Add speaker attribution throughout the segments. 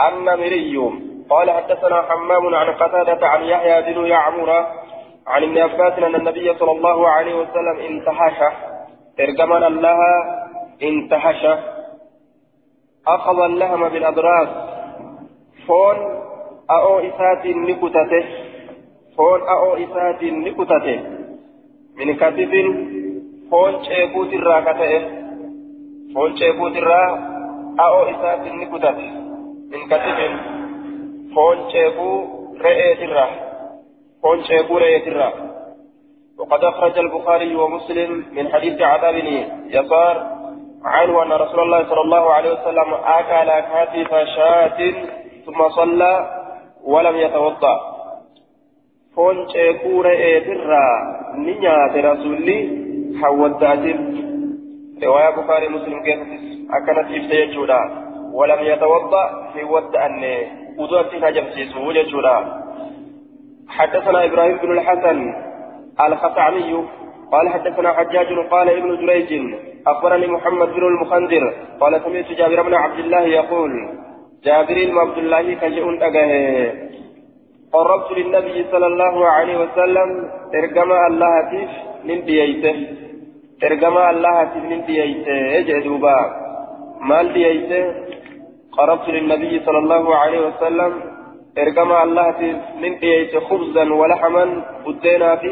Speaker 1: النمري قال حدثنا حمام عن قتادة عن يحيى بن يعمر عن ابن عباس أن النبي صلى الله عليه وسلم انتهش. ارجمنا الله انتهش. أخذ اللهم بالأدراس فون أو إسات نكتته. فون أو إسات نكتته. من كتف فون شيبوت الراكتة. فون شيبوت الرا أو إسات نكتته. من كتف فون شيبو رئيت الرا فون شيبو رئيت الرا وقد أخرج البخاري ومسلم من حديث عذاب يسار عنه أن رسول الله صلى الله عليه وسلم أكل كتف شاة ثم صلى ولم يتوضأ. فون شيكور إيترا نيات رسولي حوداتر رواية بخاري مسلم كيف أكنت إفتي جودا ولم يتوضأ في ود أن وضوء نجم وجودا حدثنا إبراهيم بن الحسن الخطعني قال حدثنا حجاج قال ابن جريج أخبرني محمد بن المخندر قال سمعت جابر بن عبد الله يقول جابر بن عبد الله كجئ أجاه قربت للنبي صلى الله عليه وسلم ترجمة الله تيف من بيته ترجمة الله تيف من بيته جدوبا مال بيته قربت للنبي صلى الله عليه وسلم ترجمة الله من بيته خبزا ولحما بدينا fi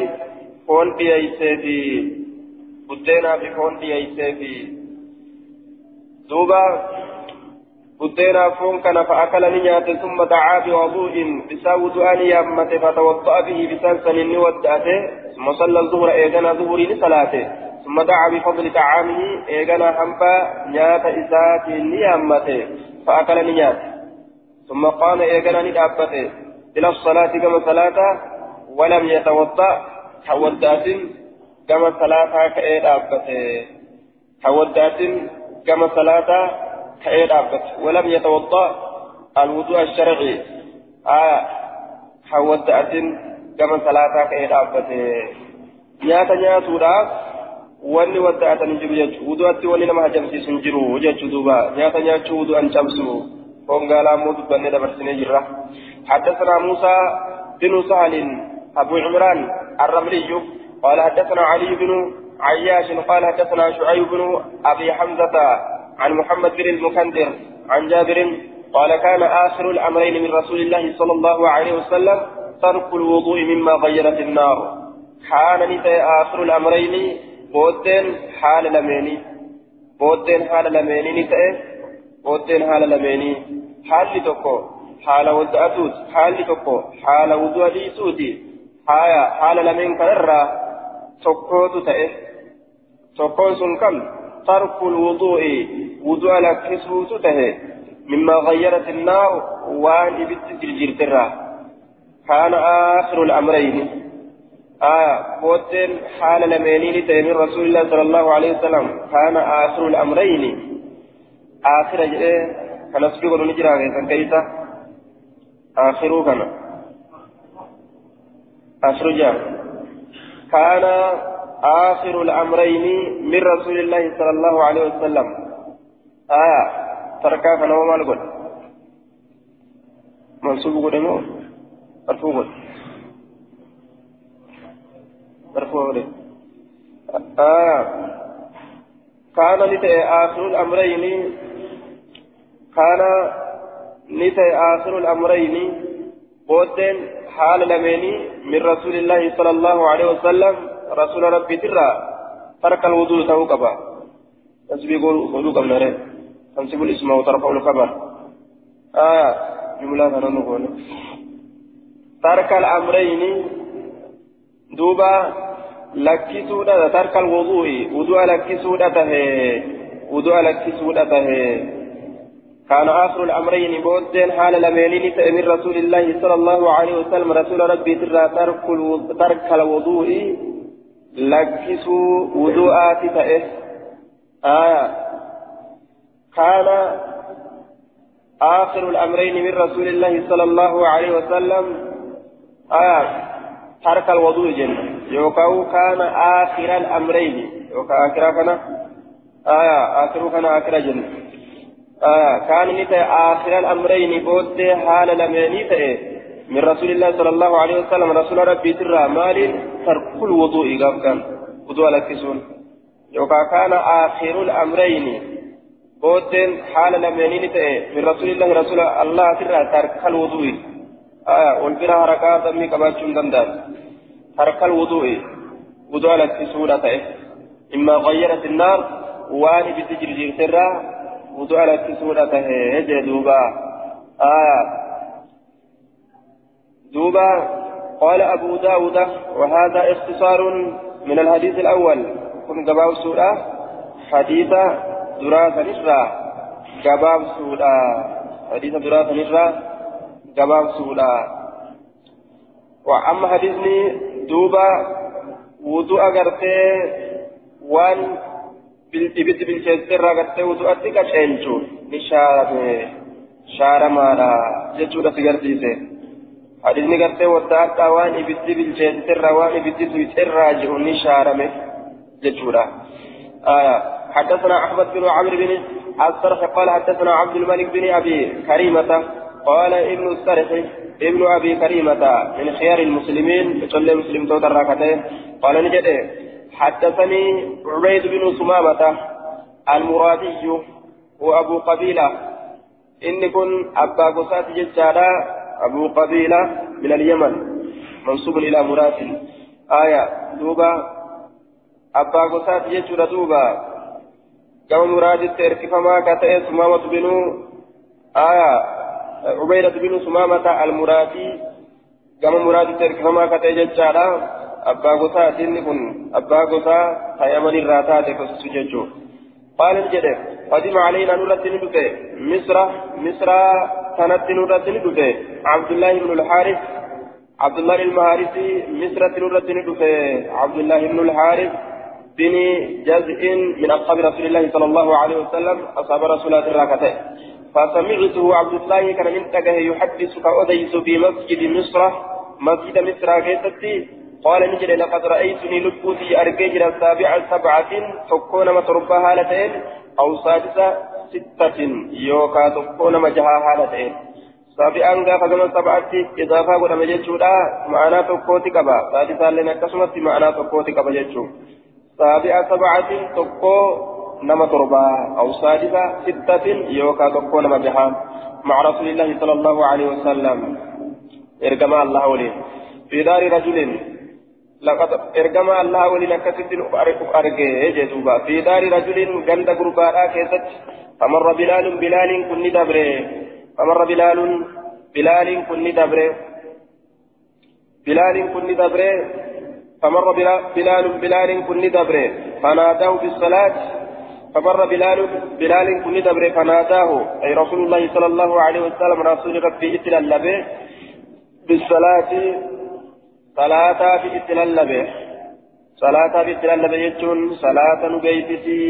Speaker 1: foon dhiyeeyseefi duuba buddeenaa foon kana fa'akala ni nyaate summa dacaa biwaduu'in bisaa wudu'aa yaammate fatawadda'a bihi bisaan saniin ni wadda'ate summa salla zuhura eeganaa zuhurii ni salaate ثم دعا بفضل طعامه إيغانا حنبا نيات إساتي نيامته فأكل نيات ثم قام إيغانا ندابته إلى الصلاة كما صلاة ولم يتوضأ. حودات كما صلاة كأيد أبته حودات كما صلاة كأيد أبته ولم يتوضأ. الوضوء الشرعي. آه. حودات كما صلاة كأيد أبته نياتا نياتوداف wanni wadda'atanii jiru jechuudha. Wudu'atti wanni nama hajamsiisu hin jiru jechuudha nyaata nyaachuu wudu'an cabsu hongaalaa immoo dubbannee dabarsinee jirra. حدثنا موسى بن سهل أبو عمران الرملي قال حدثنا علي بن عياش قال حدثنا شعيب بن أبي حمزة عن محمد بن المكندر عن جابر قال كان آخر الأمرين من رسول الله صلى الله عليه وسلم ترك الوضوء مما غيرت النار كان نتي آخر الأمرين بودين حال لميني بودين حال لميني نتي بودين حال لميني حال تكو حال ودأتوت حال تكو حال وضوء ليسوتي haya haala lameen kanarraa tokkootu ta'e tokkoon sun kam tarku lwuduu'i wudu'a lakkisuutu tahe mimmaa gayyarat innaaru waan ibitti jirjirtirraa kaana aakhiru lamrayni آية بوتين حال لمينين من رسول الله صلى الله عليه وسلم. كان آخر الأمرين. آخر جئة كان سبيق نجرى كيف آخر كان. أخرجا كان آخر الأمرين من رسول الله صلى الله عليه وسلم. آية تركا كان وما نقول منصوب قدمه مرفوع مرفوع آية كان نتأ آخر الأمرين كان نتأ آخر الأمرين بودن حال لميني من رسول الله صلى الله عليه وسلم رسول ربي ترى ترك الوضوء توقبا تسبيق وضوء قبل رأي تنسب الاسم وترفع الخبر آية جملة نقول ترك الأمرين دوبا لكسودا ترك الوضوء وضوء لكسودا تهي وضوء لكسودا تهي كان آخر الأمرين بودين حال لمينين من رسول الله صلى الله عليه وسلم رسول ربي ترى ترك ترك الوضوء لكسوا وضوءات فإس آية كان آخر الأمرين من رسول الله صلى الله عليه وسلم آية ترك الوضوء جنة يوكاو كان آخر الأمرين. يوكا آخر كان آية آخر كان آخر جنة آه كان نتا آخر الأمرين بود حال لميني تأي من رسول الله صلى الله عليه وسلم. رسول ربي ترى مال ترك الوضوء قام كان. وضوء لكسون يوكا كان آخر الأمرين بود حال لميني تأي من رسول الله رسول الله ترى ترك الوضوء. آه والبرا حركات أمي كباتشون دندان. ترك الوضوء. وضوء لكسون تأي إما غيرت النار واني بتجري جرترا وضوء لكسون تأي دوبا؟ آه. دوبا قال أبو داود وهذا اختصار من الحديث الأول. كن قباب سورة حديث دراسة نشرة. قباب سورة حديث دراسة نشرة. قباب سورة. وأما حديثني دوبا وضوء أغرتي وان بالإبت بالشيستر أغرتي وضوء أتك شينجو نشارة شارة مالا جتشورة سيغرتيسي حديثني قرتي وتاكا وان ابدي بالجيتر وان ابدي سويتر جهني شارمه ججورا آية حدثنا احمد بن عمرو بن الصرح قال حدثنا عبد الملك بن ابي كريمة قال ابن الصرح ابن أبي كريمة من خيار المسلمين يصلي مسلم توتر قال نجده حدثني عبيد بن سمامة المرادي وأبو قبيلة. إن كن أبا قصات ججارا أبو قبيلة من اليمن منصوب إلى مراد. آية دوبا أبا قصات يجور دوبا. كما مراد ترك فما كتئ سمامة بنو آية عبيدة بن سمامة المرادي كما مراد ترك فما كتئ ججارا أبا قصات كن أبا قصات تيمن الراتات كسججو قال الجدة قدم علينا نورة ندفه مصر مصر كانت نورة ندفه عبد الله بن الحارث. عبد الله المهارسي مصر نورة ندفه عبد الله بن الحارث بن جزء من أصحاب رسول الله صلى الله عليه وسلم أصحاب رسول الله فسمعته عبد الله كان منتقه يحدث كأوديس في مسجد مصر. مسجد مصر كيستي. قال نجد لقد رأيتني لبوتي أرججر السابع سبعة تكون متربى هالتين أو سادسة ستة. يوكا تكون مجها هالتين سابعا غافا كما سبعة. إضافة قد مججودا معنا تكوتي كبا. سادسة لنا كسمت معنا تكوتي كبا ججو سابع سبعة تكو نما تربى أو سادسة ستة يوكا تكو نما مع رسول الله صلى الله عليه وسلم إرجما الله ولي في دار رجل لقد إرجما الله ولي نكست أرجع جدوبا في دار رجل جند غرباء كيست فمر بلال بلال كن دبره فمر بلال بلال كن دبره بلال كن دبره فمر بلال بلال كن دبره فناداه بالصلاة فمر بلال بلال كن دبره فناداه. أي رسول الله صلى الله عليه وسلم رسول ربي اتلى بالصلاة صلاة في اتلال صلاة في اتلال يجون صلاة نبيتتي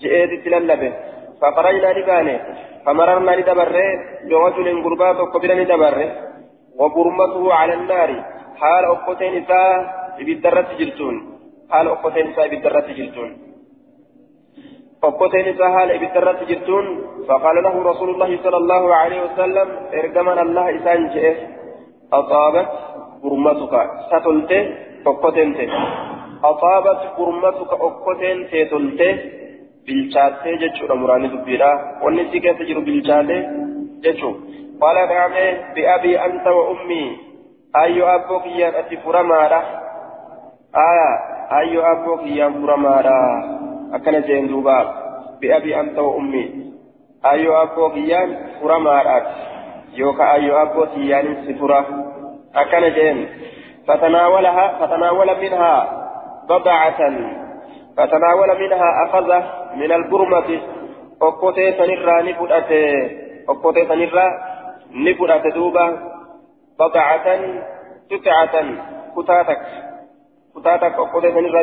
Speaker 1: جئت اتلال فقرأنا نبانه فمررنا ندبره برجل قربات وقبل ندبره وبرمته على النار. حال أقوتين إساء بالدرة جلتون. حال أقوتين إساء بالدرة جلتون. أقوتين إساء حال بالدرة جلتون فقال له رسول الله صلى الله عليه وسلم ارجمنا الله إسان جئه أصابت برمتك ستلته أقوتين أصابت برمتك أقوتين تلته bilchaattee jechuudha muraanni dubbiidha wanni si keessa jiru bilchaatee jechuun qaala dhaame bi'abii anta wa ummii ayyoo abboo kiyyaan ati furamaadha aya ayyoo abboo jeen duuba bi'abii anta wa ummii ayyoo abboo kiyyaan furamaadhaati yookaan ayyoo abboo kiyyaanin si fura akkana jeen فتناولها فتناول منها بضعة فتناول منها أخذ من البرمة أقوتي سنرى نفدأت أقوتي سنرى نفدأت دوبا بضعة تسعة كتاتك كتاتك أقوتي سنرى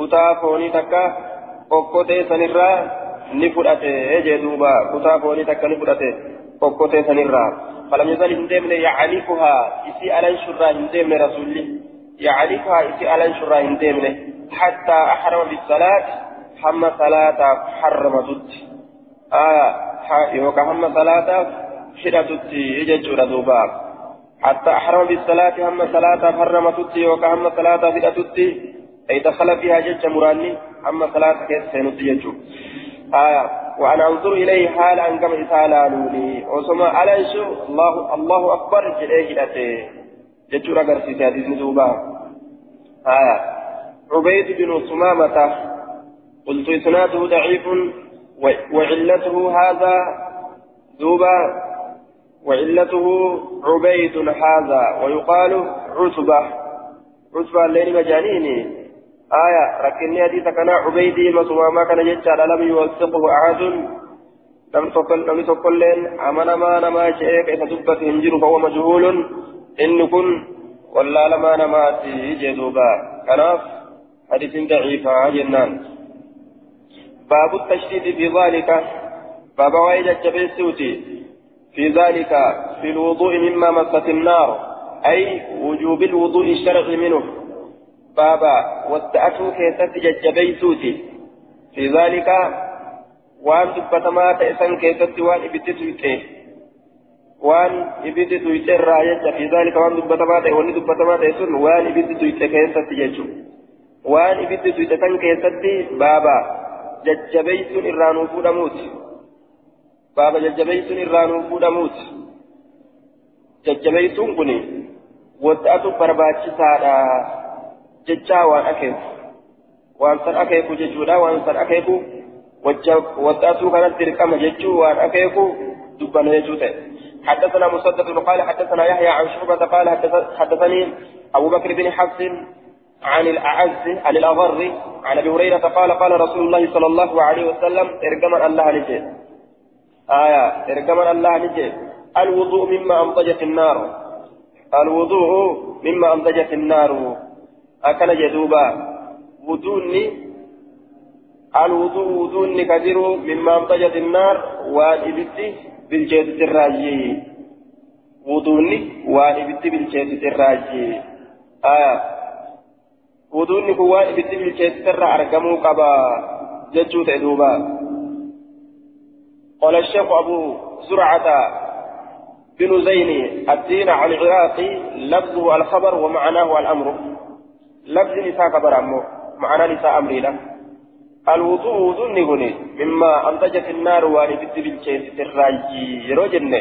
Speaker 1: نفدأت كتا فوني تكا أقوتي سنرى نفدأت إيجي دوبا كتا فوني تكا نفدأت أقوتي سنرى فلم يزل هندمن يعرفها إسي ألن شرى هندمن رسولي يعرفها إسي ألن شرى هندمن حتى أحرم بالصلاة حمى صلاة حرم ضد آية يوكا هم صلاة حدتي يججر دوبا حتى أحرم بالصلاة هم صلاة حرمتتي يوكا هم صلاة حدتي أي دخل فيها جج مراني هم صلاة كيس سينتي يجو. آية وأنا أنظر إليه حال أن كم إسالانوني وسمع على شو الله الله أكبر جليه جلته. ججر أقرسي سيادي دوبا آية عبيد بن سمامة قلت إسناده ضعيف وعلته هذا دوبا وعلته عبيد هذا ويقال عتبة. عتبة الليل مجانيني آية ركني حديث كان عبيدي مسوى ما كان يجعل لم يوثقه أحد. لم تقل لم تقل لين أمن ما نما شيء كيف دبت هنجر فهو مجهول. إن كن ولا لما نما تيجي دوبا كناف حديث ضعيفة جنان باب التشديد في ذلك. باب وايد الجبيسوتي في ذلك في الوضوء مما مست النار. أي وجوب الوضوء الشرعي منه. بابا والتأتو كيست جبيسوتي في ذلك وان دبتما تأسن كيست وان ابتسوتي وان ابتسوتي الراية في ذلك وان دبتما تأسن دبتما تأسن وان ابتسوتي كيست ججو وان ابتسوتي كيست بابا jajjabeeysuun irraa nuu fuudhamuuti. Baaba jajjabeeysuun irraa nuu fuudhamuuti. Waan akeeku. Waan san akeeku jechuudha waan san akeeku wadda'atuu kanatti dirqama jechuu waan akeeku dubbana jechuu ta'e. حدثنا مسدد قال حدثنا يحيى عن شعبة قال حدثني أبو بكر بن حفص عن الأعز عن الأغر عن أبي هريرة قال قال رسول الله صلى الله عليه وسلم ارجما الله نجي آية ارجما الله نجي الوضوء مما أنضجت النار الوضوء مما أنضجت النار أكل جدوبا وضوني الوضوء وضوني كثير مما أنضجت النار والإبت بالجيد الراجي وضوني والإبت بالجيد الراجي wuduunni kun waan ibiddi bilcheessirra argamuu qaba jechuu ta'e duuba. قال الشيخ أبو زرعة بن زين الدين عن العراقي لفظه الخبر ومعناه الأمر لفظ نساء خبر أمه معنى نساء أمري له الوضوء وضوء نقولي مما أنتجت النار وأن بد بالشيء الراجي يروجن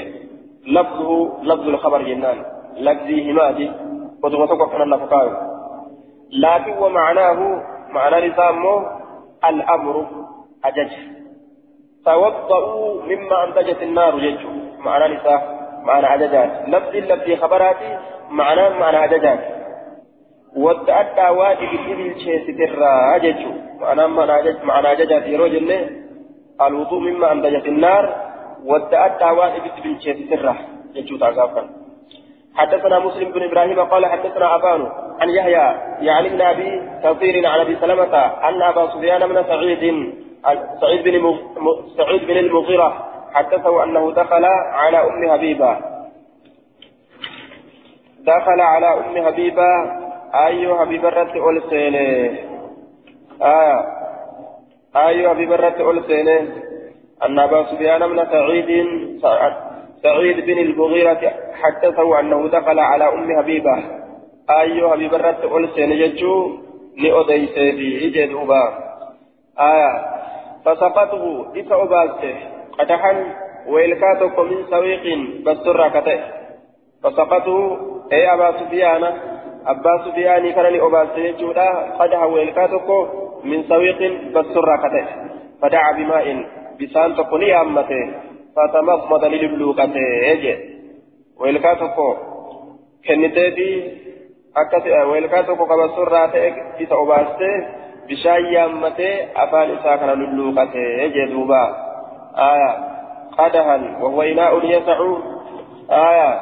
Speaker 1: لفظه لفظ الخبر جنان لفظه همادي وتغطق من النفقاء لكن ومعناه معنى لسامه الأمر أجج توضؤوا مما أنتجت النار يجو معنى لسا معنى أججات لفظ لفظ خبراتي معنى معنى أججات والتأدى واجب الإبل شيء سترى أججو معنى معنى معنى أججات يروج الوضوء مما أنتجت النار والتأدى واجب الإبل شيء سترى يجو تعقابا حدثنا مسلم بن إبراهيم قال حدثنا أبان عن يحيى يعني ابن أبي كثير عن أبي سلمة أن أبا سفيان بن سعيد سعيد بن سعيد بن المغيرة حدثه أنه دخل على أم حبيبة. دخل على أم حبيبة رت أول سنة. آه. أيها حبيبه رت أول سنة. ان ابا سفيان بن سعيد سعيد بن المغيرة حدثه أنه دخل على أم حبيبة. أيها حبيبة رت أول سنججو لأدي سيدي إجد أبا. آية فسقطه إسا أباسته قدحا وإلكاتك من سويق بسر كته فسقطه. أي أبا سفيان أبا سفيان كان لأباسته جودا قدحا وإلكاتك من سويق بسر كته فدعا بماء بسان تقني أمته فتمضمض للبلوغة يجي ويلكا تكو كنتيتي أكس ويلكا تكو كما سرة إذا أباسته بشاي يامته أفان إسا كان للبلوغة يجي دوبا آية قدها وهو إناء يسع آية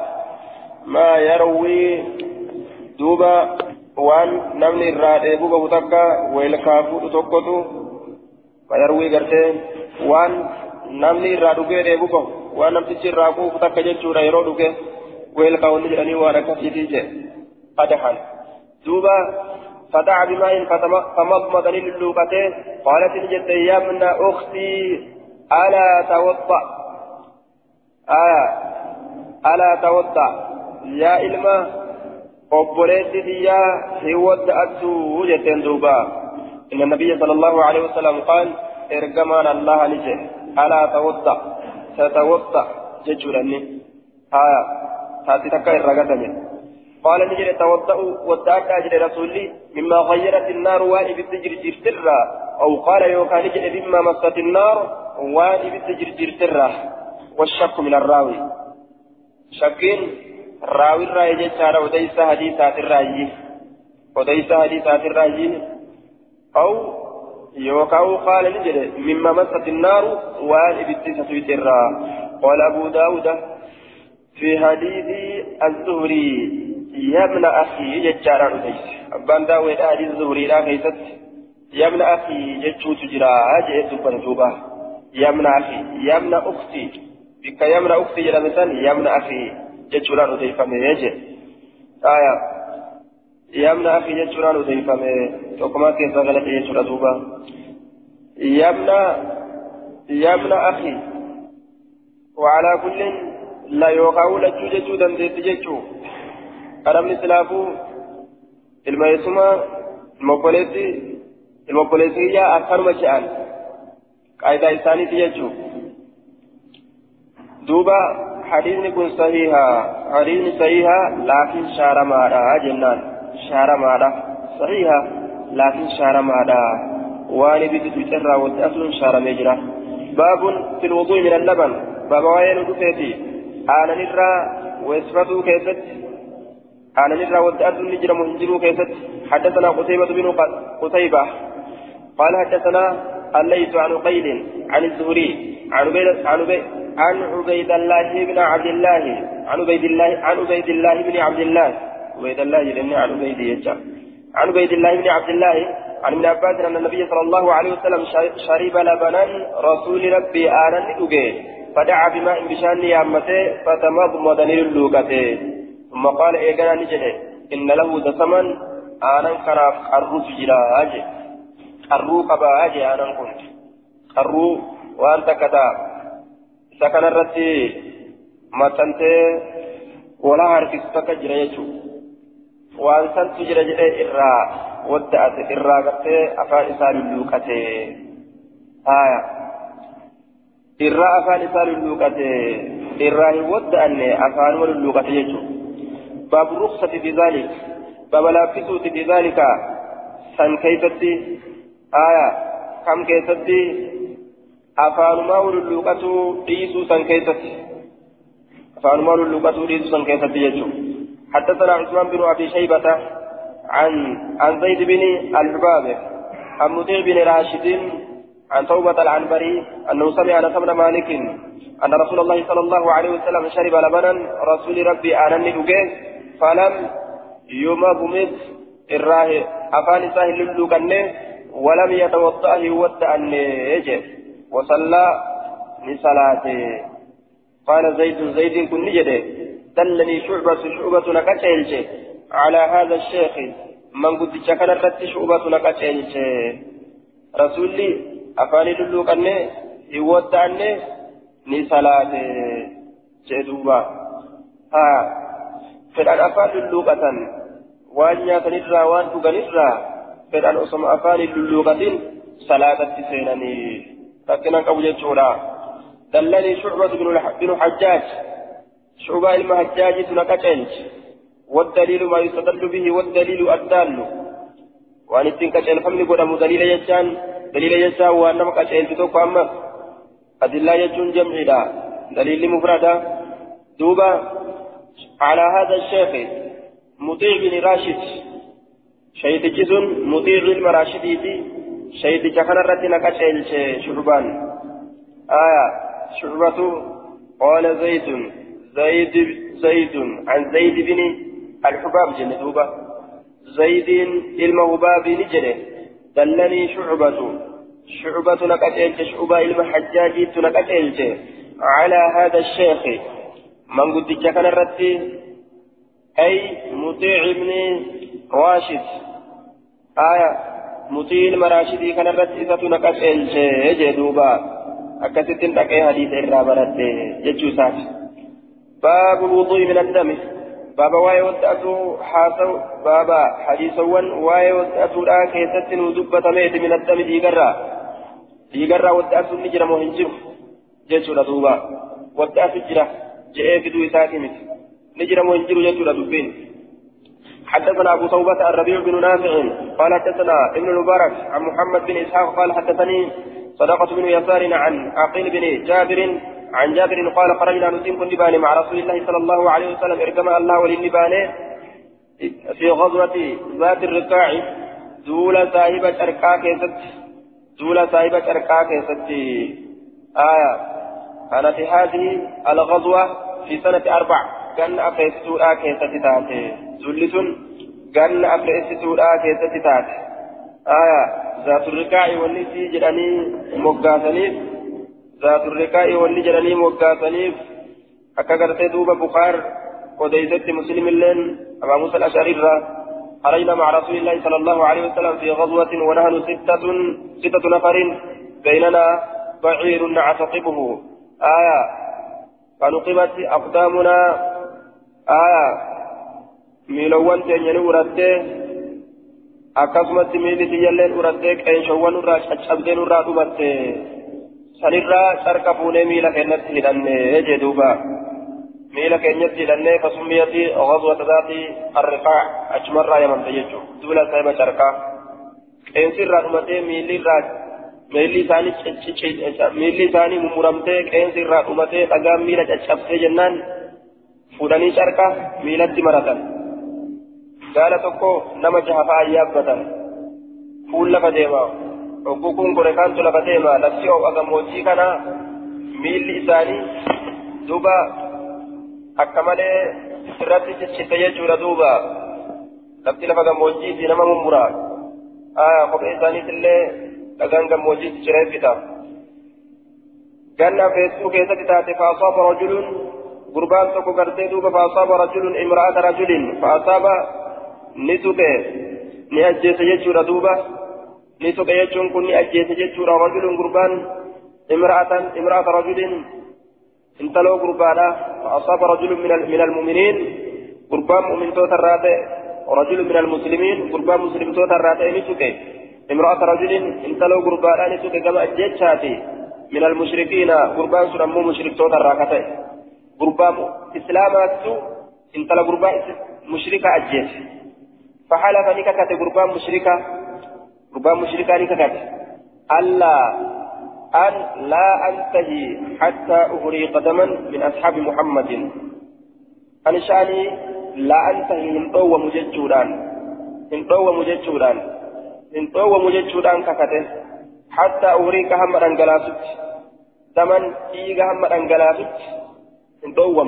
Speaker 1: ما يروي دوبا وان نمني الرادة بوبا بتكا ويلكا فوتو تكوتو ما يروي قرتين وان namni irraa dhugee dheebu bahu waan namtichi irraa quufu takka jechuudha yeroo dhuge weelkaa wanni jedhanii waan akkasiitii jee adahan duuba فدعا بماء فمضمض للوقته قالت نجد يا ابن أختي ألا توضأ آية ألا توضأ يا إلما obboleetti xiyyaa hiwwadda attuu jetteen duuba inna nabiyya sala allahu alaihi wasalam qaal ergamaan allaha ni jedhe alaa tawadda tatawadda jechuudhanni haya taati takka irra gatame قال نجد توضأوا ودعت أجل رسولي مما غيرت النار واني بالتجر جرترا أو قال يوكا نجد مما مست النار واني بالتجر جرترا والشك من الراوي شكين راوي الرأي جيشارا وديس حديثات الرأي وديس حديثات الرأي أو يوكاو قال نجد مما مست النار وان ابتسة سويترا قال أبو داود في حديث الزهري يا ابن أخي جيشارا وديس أبان داود حديث الزهري لا كيست يا ابن أخي جيشو تجرا جئت بنجوبة يا ابن أخي يا ابن أختي بك يا ابن أختي جلمسان يا ابن أخي jechuudhaan odeeffame je aya yamna akhi jechuudhaan odeeffame tokkumaa keessaa galate jechuudha duuba yamna yamna akhi وعلى كل لا يوقعوا لجو ججو دندت ججو أرمي سلافو الميسوما المقبلتي المقبلتي يا أكثر مجال قاعدة إنساني تججو دوبا حديثني كن صحيحا حديثني صحيحا لكن شار مادا جنان شار مادا صحيحا لكن شار مادا واني بدت تجرى وتأصل شار مجرى باب في الوضوء من اللبن باب وين دفيتي أنا نرى ويسفته كيست أنا نرى وتأصل نجرى مهجرو كيست حدثنا قتيبة بن قتيبة قال حدثنا الليث عن قيل عن الزهري عن عن عن عبيد الله بن عبد الله عن عبيد الله عن عبيد الله بن عبد الله. عبيد الله لأن عن عبيد يجا عن عبيد الله بن عبد الله عن ابن عباس أن النبي صلى الله عليه وسلم شرب لبنا رسول ربي آنا ندوغي فدعا بماء بشان يامته فتمضمض للوكته ثم قال إيقنا نجده إن له دسما آنا كراف قرو سجلا أجي قرو قبا أجي آنا كنت. قرو وأنت كتاب isa kanarratti maxxantee walaa harkisu takka jira jechuudha waan santu jira jedhee irraa wadda'ate irraa gartee afaan isaa lulluuqate haaya irraa afaan isaa lulluuqate irraa hin wadda'anne afaanuma lulluuqate jechuudha baabu ruksati bizaalik baaba laaffisuuti bizaalika san keeysatti haaya kam keessatti afaanumaa ululluuqatuu dhiisuu san keessatti. Afaanumaa ululluuqatuu dhiisuu san keessatti jechuudha. حدثنا عثمان بن ابي شيبه عن عن زيد بن الحباب عن مطيع بن راشد عن توبة العنبري أنه سمع أنس بن مالك أن رسول الله صلى الله عليه وسلم شرب لبنا رسول ربي آنني أجيه فلم يمضمض الراه أفان ساهل اللوكنه ولم يتوضأ يودأ النجس وصلى لصلاته قال زيد زيد كن نجده دلني شعبة شعبة نكتشيلش على هذا الشيخ من قد شكر الرت شعبة نكتشيلش رسولي أفاني للوك أني يود أني jee duuba haa fedhan afaan lulluuqatan waan nyaatanirraa waan dhuganirraa fedhan osoma afaan lulluuqatin salaatatti seenanii لكن أنك جيتشورا دلني شعبة بن حجاج شعبة المهجاج تنكتنج والدليل ما يستدل به والدليل الدال. وأن التنكتن فمن قدام دليل يجان. دليل يجان وأنما كتن تتوقع أما. أدلة يجون جمعنا دليل مفردة دوبا. على هذا الشيخ مطيع بن راشد. شهيد جزن مطيع المراشدي شهيد كان الرد نكشل شعبان. آية شعبة قال زيد زيد زيد عن زيد بن الحباب جندوبة زيد المهباب نجري دلني شعبة. شعبة نكشل شعبة المحجاج نكشل على هذا الشيخ. من قد كان الرد؟ أي مطيع ابن راشد. آية مطيل مراشدي كان الرد إذا نقص إلشي جدوبا akkasittiin dhaqee hadiisa irraa baradhe jechuu isaati baabu wuxu'i min addami baaba waa'ee wadda'atuu haasa'u baaba hadiisawwan waa'ee wadda'atuudhaa keessatti nu dubbatameeti min addami dhiigarraa dhiigarraa wadda'atuun ni jira moo hin jiru jechuudha duuba wadda'atu jira je'ee fiduu isaati miti ni jira moo hin jiru jechuudha dubbiin حدثنا أبو توبة الربيع بن نافع قال حدثنا ابن المبارك عن محمد بن إسحاق قال حدثني صدقة بن يسار عن عقيل بن جابر عن جابر قال خرجنا نسيم كن مع رسول الله صلى الله عليه وسلم اركما الله وللنبان في غزوة ذات الرقاع. دول صاحبة أركا كيست دول صاحبة أركا كيست. آية. كانت هذه الغزوة في سنة أربع. كأن أفيستوها كيست تاتي. ذلة كان أفيستوها كيست تاتي آية ذات الرقاع والنسي جراني مقاسنيف ذات الرقاع والنسي جراني مقاسنيف akka gartee duuba bukaar odeysetti muslim illeen abaa musa الأشعري خرجنا مع رسول الله صلى الله عليه وسلم في غزوة ونحن ستة ستة نفر بيننا بعير نعتقبه آية فنقبت أقدامنا آية ميلوان تنين ورده akkasumatti miilli tiyyalleen urattee qeenshowwan irraa caccabdeen irraa dhumatte sanirraa carqa fuunee miila keenyatti hidhanne jee duuba miila keenyatti hidhannee kasummiyatti ghazwata zaati arriqaa achumarraa yamamte jechuu duula saahiba carqaa qeensi irraa dhumatee miilli irraa miilli isaanii mummuramtee qeensi irraa dhumatee dhagaan miila caccabsee jennaan fuudhanii carqa miilatti maratan tokko nama jaha fa'aa yaabbatan fuul lafa deema hogguu kun kore kaantu lafa deema lafti ho'a gammoojjii kana miilli isaanii duuba akka malee irratti ciccite jechuudha duuba lafti lafa gammoojjiiti nama mummura aya kophee isaaniitillee dhagaan gammoojjiitti cireeffita ganna feessuu keessatti taate faasaaba rajulun gurbaan tokko gartee duuba faasaaba rajulun imra'ata rajulin faasaaba ni tuqe ni ajjeese jechuudha duuba ni tuqe jechuun kun ni ajjeese jechuudha rajulun gurbaan imra'atan imra'ata rajulin intaloo gurbaadha fa'asaaba rajulun min almu'miniin gurbaan mu'mintoota irraa ta'e rajulun min almuslimiin gurbaan muslimtoota irraa ta'e ni tuqe imra'ata rajulin intaloo gurbaadha ni tuqe gama almushrikiina gurbaan sun ammoo mushriktoota irraa ka ta'e gurbaan islaamaattu intala gurbaa mushrika ajjeese فحلف نككت قربان مشركة قربان مشركة نككت ألا أن لا أنتهي حتى أغري قدما من أصحاب محمد. أن شأني لا أنتهي من قوة مججوران من قوة مججوران من قوة مججوران ككته حتى أغريك هم أنجلاسك دمن إيغ هم أنجلاسك من قوة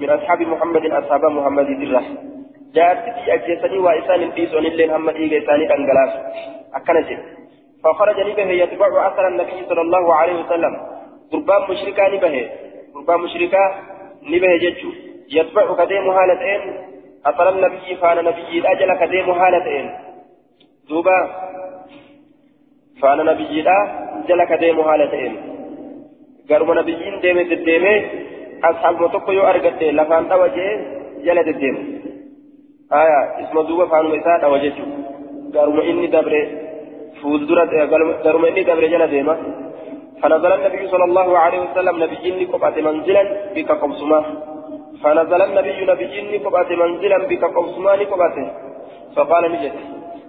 Speaker 1: من أصحاب محمد أصحاب محمد الرحمن جاءتي أجلسني وإسان الإيسون اللين هم إيجا إساني أنجلاس أكنجي فخرج به يتبع أثر النبي صلى الله عليه وسلم. قربان مشركا نبه قربان مشركا نبه ججو. يتبع كديم هالتين أثر النبي فان نبي الأجل كديم هالتين دوبا. فان نبي الأجل كديم هالتين قرب نبيين ديمة الديمة أصحاب متقيو أرقدين لفان توجه جلد الديمة آية اسم دوبا فانو مساء وجهه قالوا إني دبر فوزدرة قالوا إني دبر جل ديما فنزل النبي صلى الله عليه وسلم نبي إني قبعة منزلا بك قبسما فنزل النبي نبي إني قبعة منزلا بك قبسما قبعة فقال نجد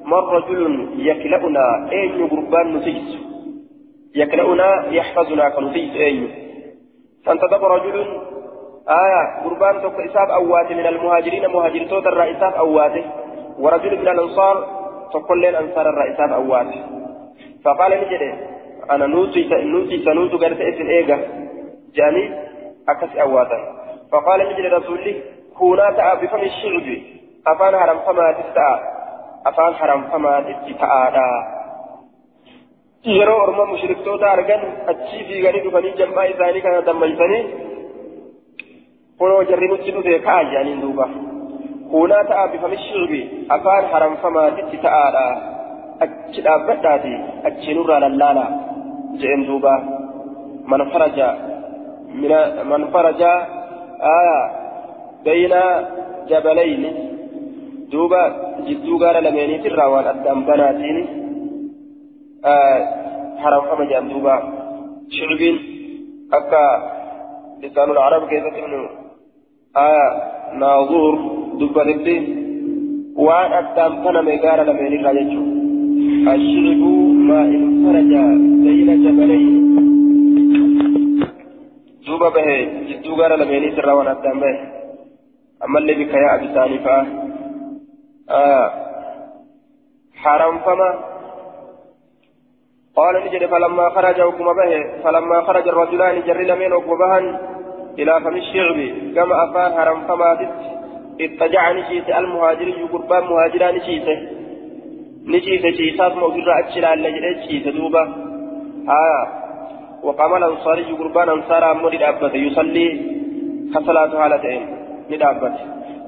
Speaker 1: من رجل يكلأنا أين قربان نتيس يكلأنا يحفظنا كنتيس أين فانتدب رجل آية قربان توك إساب أواتي من المهاجرين مهاجر توت الرئيساب أواتي ورجل من الأنصار تقول لين أنصار الرئيساب أواتي فقال نجري أنا نوتي نوتي سنوت قرت إسن إيجا جاني أكس أواتا فقال نجري رسولي كونا تأى بفم الشعب أفان حرم فما تستأى أفان حرم فما تستأى yeroo orma mushriktoota argan achii fiiganii dhufanii jam'aa isaanii kana dammaysanii kunoo jarri nutti dhufe ka'a jedhaniin duuba kuunaa ta'a bifami shirbi afaan haramfamaatitti ta'aadha achi dhaabbadhaati achi nurraa lallaala jedhen duuba من فرج من من فرج آية بين جبلين دوبا جدو قال لميني ترى وان أدام بناتين آه حرم حما جان دوبا شعبين أكا آه ناظور نبدي وان أدام بنا ميقال لميني راججو الشرب ما انفرج بين جبلين. دوبا به جدو قال لميني ترى وان أدام به. أما اللي بك يا أبي سانفا. آه حرام فما. قال نجد فلما خرج وكما به فلما خرج الرجلان جر لمن وكما إلى فم الشعب كما أفان حرام فما اتجع نشيت المهاجر قربان مهاجران نشيت. نشيت شيسات موجودة أجل على نشيت دوبا آه وقام الأنصاري قربان أنصار أمر أبت يصلي كصلاة حالتين. ندابت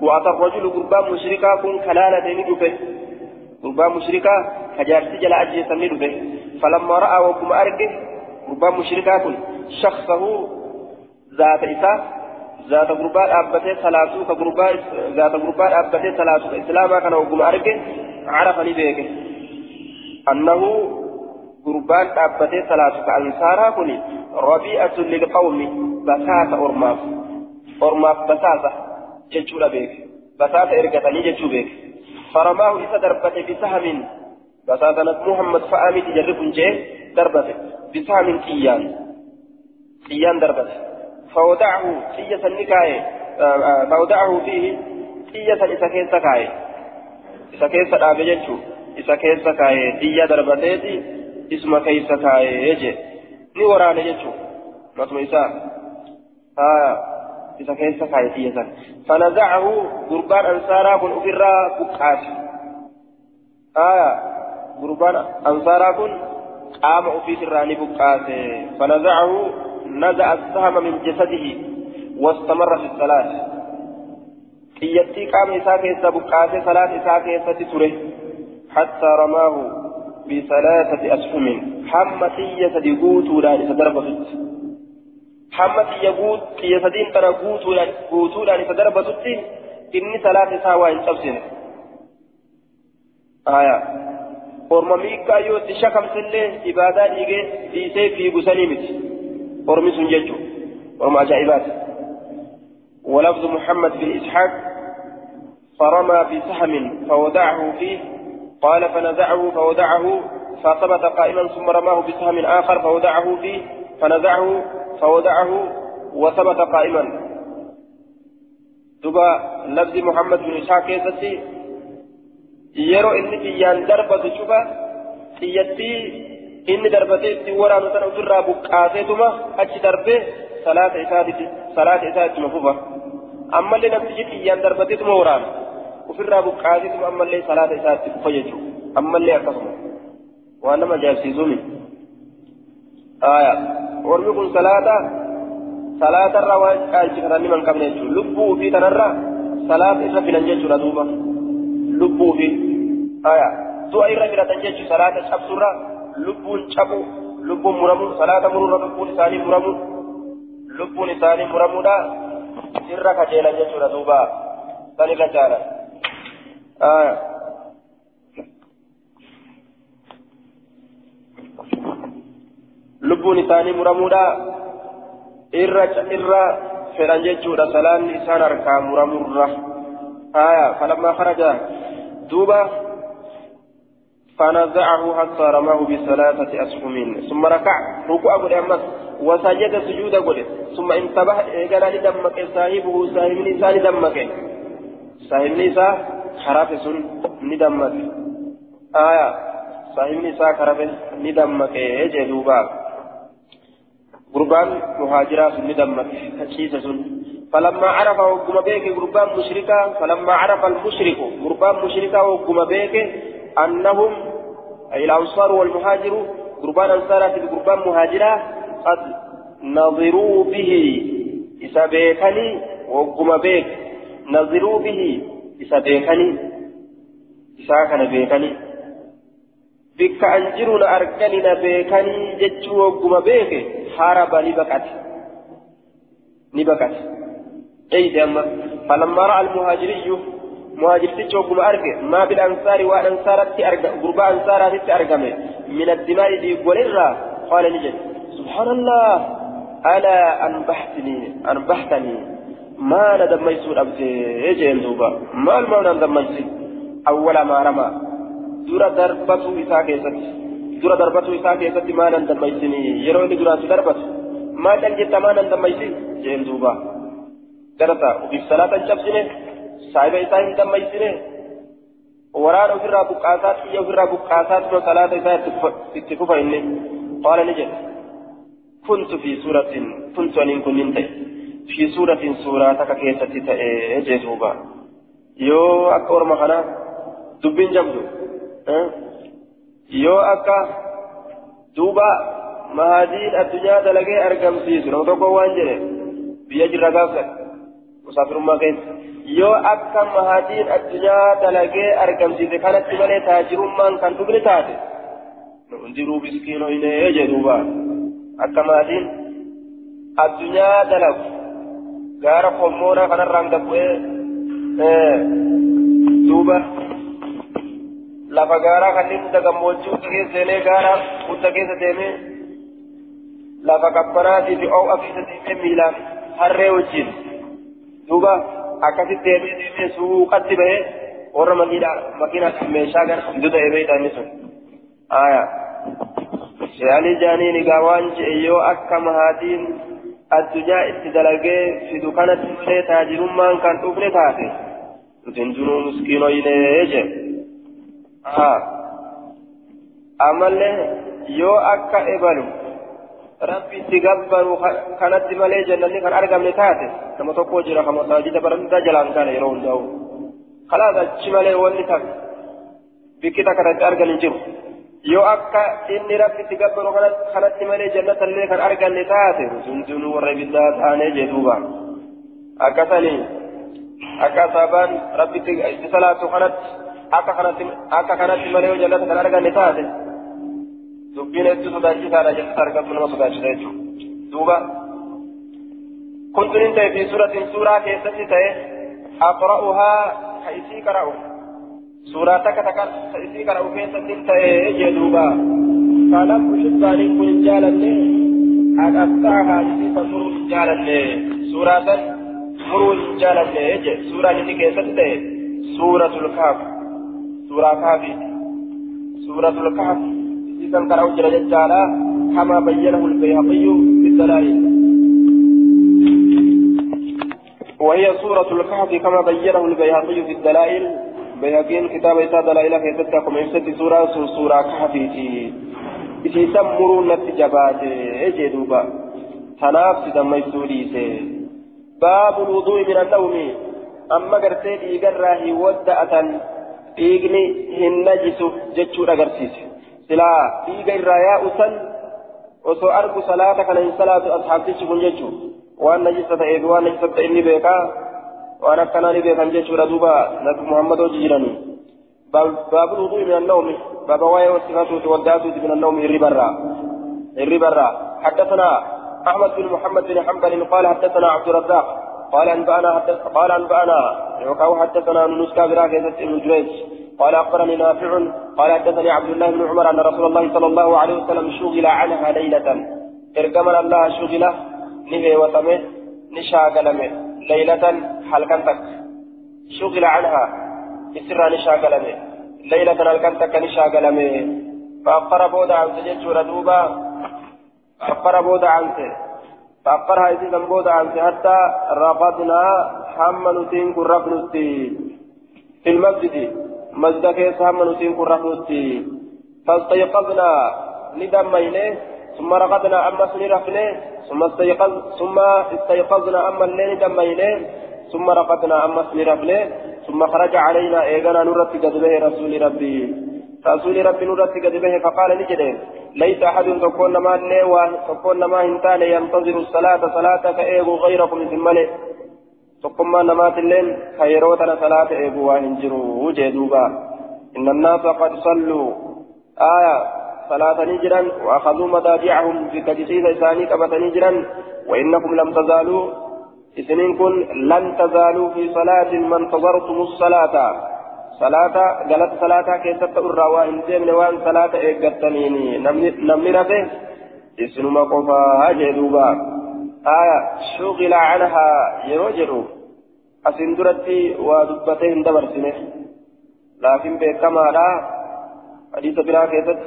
Speaker 1: وأتى الرجل قربان مشركا كن كلالة ندبه قربان مشركا كجارسي جل أجيسا ندبه فلما رأى وكم أرقه قربان مشركا كن. شخصه ذات إساء ذات قربان أبته ثلاثو كقربان ذات قربان أبته ثلاثو إسلاما كان وكم أرقه عرفني بيك أنه قربان أبته ثلاثو كأنصارا كن ربيئة للقوم بساطة أرماف أرماف بساطة ججورا بيك بساطة إرقتني ججو بيك فرماه إذا دربت بسهم بساطة محمد فأمي تجرب جيه دربت بسهم كيان كيان دربت فودعه سية النكاية فودعه فيه سية إذا كيس أبي ججو إذا كيس كاي ديا دربتيتي اسم كيس كاي يجي ni waraane jechuun matuma isaa isa keessa kaayetiyya san fanazacahu gurbaan ansaaraa kun ofirraa buqqaase aya gurbaan ansaaraa kun qaama ofiisirraa ni buqqaase fanazacahu nazaca asahama min jasadihi واستمر في الصلاة قيتي قام إساء كيسا بقاته صلاة إساء كيسا تسره حتى رماه بثلاثة أسهم حمتية دقوت ولا إسا hamma xiyya xiyya sadiin tana guutuudhaan guutuudhaan isa darbatutti inni salaata isaa waa hin cabsine aya orma miikaa yoo itti shakamsillee ibaadaa dhiigee dhiisee fiigu sun jechuu orma ajaa'ibaati ولفظ محمد بن إسحاق فرمى بسهم فودعه فيه قال فنزعه فودعه فثبت قائما ثم رماه بسهم آخر فودعه فيه فنزعه فودعه وثبت قائما دبا لفظ محمد بن إسحاق كيستي يرو إني تيان دربة شبا تيتي إني دربتي تورا نتنا أسرى بقاسيتما أجي دربه صلاة إسادتي صلاة إسادتي مفوفة أما اللي نفسي تيان دربتي تموران وفرى بقاسيتما أما اللي صلاة إسادتي فيجو أما اللي أكسم وأنا ما جالسيزوني آية warri kun salaata salaatarra waan qaalchifatan niman qabne jechuudha lubbuu fi tanarra salaata irra filan jechuudha duuba lubbuu fi aya du'a irra filatan jechuudha salaata cabsurra lubbuun cabu lubbuun muramu salaata mururra lubbuun isaanii muramu lubbuun isaanii muramuudha irra kajeelan jechuudha duuba san irra jaalan lubbuun isaanii muramuudha irra irra fedhan jechuudha salaanni isaan harkaa muramurra falammaa kharaja duuba فنزعه حتى رماه بثلاثة أسهم ثم ركع ركوع قد أمس وسجد سجود قد ثم انتبه قال لدمك صاحبه صاحب نساء لدمك صاحب نساء خرافس ندمك. آية صاحب نساء خرافس ندمك جدوبا قربان مهاجرا سن دمك كشيسة سن. فلما عرف وقم بيك قربان مشركا فلما عرف المشرك قربان مشركا وقم بيك أنهم أي الأنصار والمهاجر قربان أنصارات قربان مهاجرا قد نظروا به إذا بيكني وقم بيك نظروا به إذا بيكني إذا كان بيكني بك أنجرنا أركننا بيكني جتشو وقم بيك هرب نبكت. نبكت. أي أما. فلما رأى المهاجري مهاجر تجوكم أرجع ما بالأنصار وأنصارت أرجع قربا أنصارت أرجع من الدماء دي قولنا قال نجد سبحان الله ألا أنبحتني أنبحتني ما ندم يسور أبتي يجين دوبا ما المعنى ندم يسور أول ما رمى دورة دربته إساء كيست دورة دربته إساء كيست ما ندم يسني يروي دورة دربته ما تنجد ما ندم يسور جين دوبا درتا وفي صلاة الشمسين صاحب إساء ندم يسني وران buqqaasaat xiyya ofirraa buqqaasaat no salaata isaa itti fufa inni qaala ni jedhe kuntu fi suuratin kuntu aniin kunnin ta'e fi suuratin suuraa takka keessatti ta'e jee duuba yoo akka duuba mahadiin addunyaa dalagee argamsiisu nama tokko waan jedhe biyya jirra gaafsan musaafirummaa yoo akka mahadiin addunyaa dalagee argamsiise kanatti malee taajirummaan kan dhugni taate hundiruu biskiinoo hin jee duuba akka mahadiin addunyaa dalagu gaara kommoonaa kanarraan gabbu'ee duuba lafa gaaraa kanneen hunda gammoojjii hunda keessa seenee gaara hunda keessa deemee lafa qabbanaatii fi oo'a keessa deemee miilaan harree wajjin duuba akkasitti deemee deemee suuqatti bahee warra makiinaa meeshaa gara hiddu ta'ee beekanii sun aayaa shaalii jaaniin egaa waan je'e yoo akka mahaatiin addunyaa itti dalagee fidu kanatti malee taajirummaan kan dhufne taate nutin duruu miskiinoyinee je ammallee yoo akka ebalu rabbi itti gabbaru kanatti malee jannanni kan argamne taate nama tokko jira kan masaajida baranda jalaan kana yeroo hundaa'u kalaas achi malee wanni tak bikki takka irratti argan hin jiru yoo akka inni rabbi itti gabbaru kanatti malee jannatallee kan arganne taate hundinuu warra ibiddaa taanee jedhuuba akkasanii akka asaabaan rabbi itti salaatu kanatti akka kanatti akka kanatti malee yoo jannata kan arganne taate dubbiin hedduu sodaachisaadha jennata argamtu nama sodaachisa jechuudha duuba kuntunin ta'e fi suuratiin suuraa keessatti ta'e aqra'uhaa ka isii qara'u suuraa takka takka ka isii qara'u keessatti ta'e jedhuuba kanaaf shibbaaniin kun hin jaalanne aqaxxaahaa isii kan muruu hin jaalanne suuraa san muruu hin jaalanne je suuraan inni keessatti ta'e suuratul kaaf suuraa kaafi suuratul kaaf kan qara'u jira jechaadha كما بينه البيهقي في وهي سورة الكهف كما بينه البيهقي في الدلائل بيهقين كتاب إساء دلائل في تتكم إمسة سورة سورة كهفيتي إسي سمروا نتجبات إجي دوبا. تناف سدم يسوليسي باب الوضوء من النوم. أما قرتي إيقراه ودأة إيقني هنجس جتشو أقرسيس سلا إيقر يا أسن osoo argu salaata kana hin salaatu asxaabtichi kun jechuun waan najisa ta'ee fi waan najisa ta'e inni beekaa waan akkanaa ni beekan jechuudha duuba nabi muhammad hojii jiranii baabu wudu'i min annawmi baaba waa'ee wasifatuuti waddaatuuti min annawmi irri barraa irri barraa حدثنا أحمد بن محمد بن حنبل قال حدثنا عبد الرزاق قال أنبأنا قال أنبأنا يوكاو حدثنا نسكا براكة ابن جريج قال أخبرني نافع قال حدثني عبد الله بن عمر أن رسول الله صلى الله عليه وسلم شغل عنها ليلة. إرقم الله شغل نهي وتمه نشاغلمه. ليلة حلقنتك شغل عنها إسرى نشاغلمه. ليلة حلقنتك نشاغلمه. فأقر بود عن سجد ردوبا فأقر بود عنه فأقرها إذا بود عنه حتى رقدنا حمل كرب في المسجد. مسجد كيس هم كرهوتي فاستيقظنا ندمينه ثم رقدنا أما سنرفنه ثم استيقظ ثم استيقظنا أما الليل ندمينه ثم رقدنا أما سنرفنه ثم خرج علينا إيغانا نرت قد رسول ربي رسول ربي نرت قد فقال نجده ليس أحد تكون ما تكون ما هنتان ينتظر الصلاة صلاة كأيغو غيركم في الملئ tokkummaa namaatilleen kan yeroo tana salaata eegu waa hin jiru jee duuba. Inna annaasa qad salluu. Aya صلاة نجرا وأخذوا مضاجعهم في كجسيس إساني قبة نجرا وإنكم لم تزالوا إسنين كن لن تزالوا في صلاة ما انتظرتم الصلاة صلاة قالت صلاة كيست الروا إن ديمن وان صلاة إيقتنيني نمني رفه إسنما قفا جدوبا آية شغل عنها يروجروا أسندرتي ودبتين دبرسنه لكن بكما لا حديث بلا كيست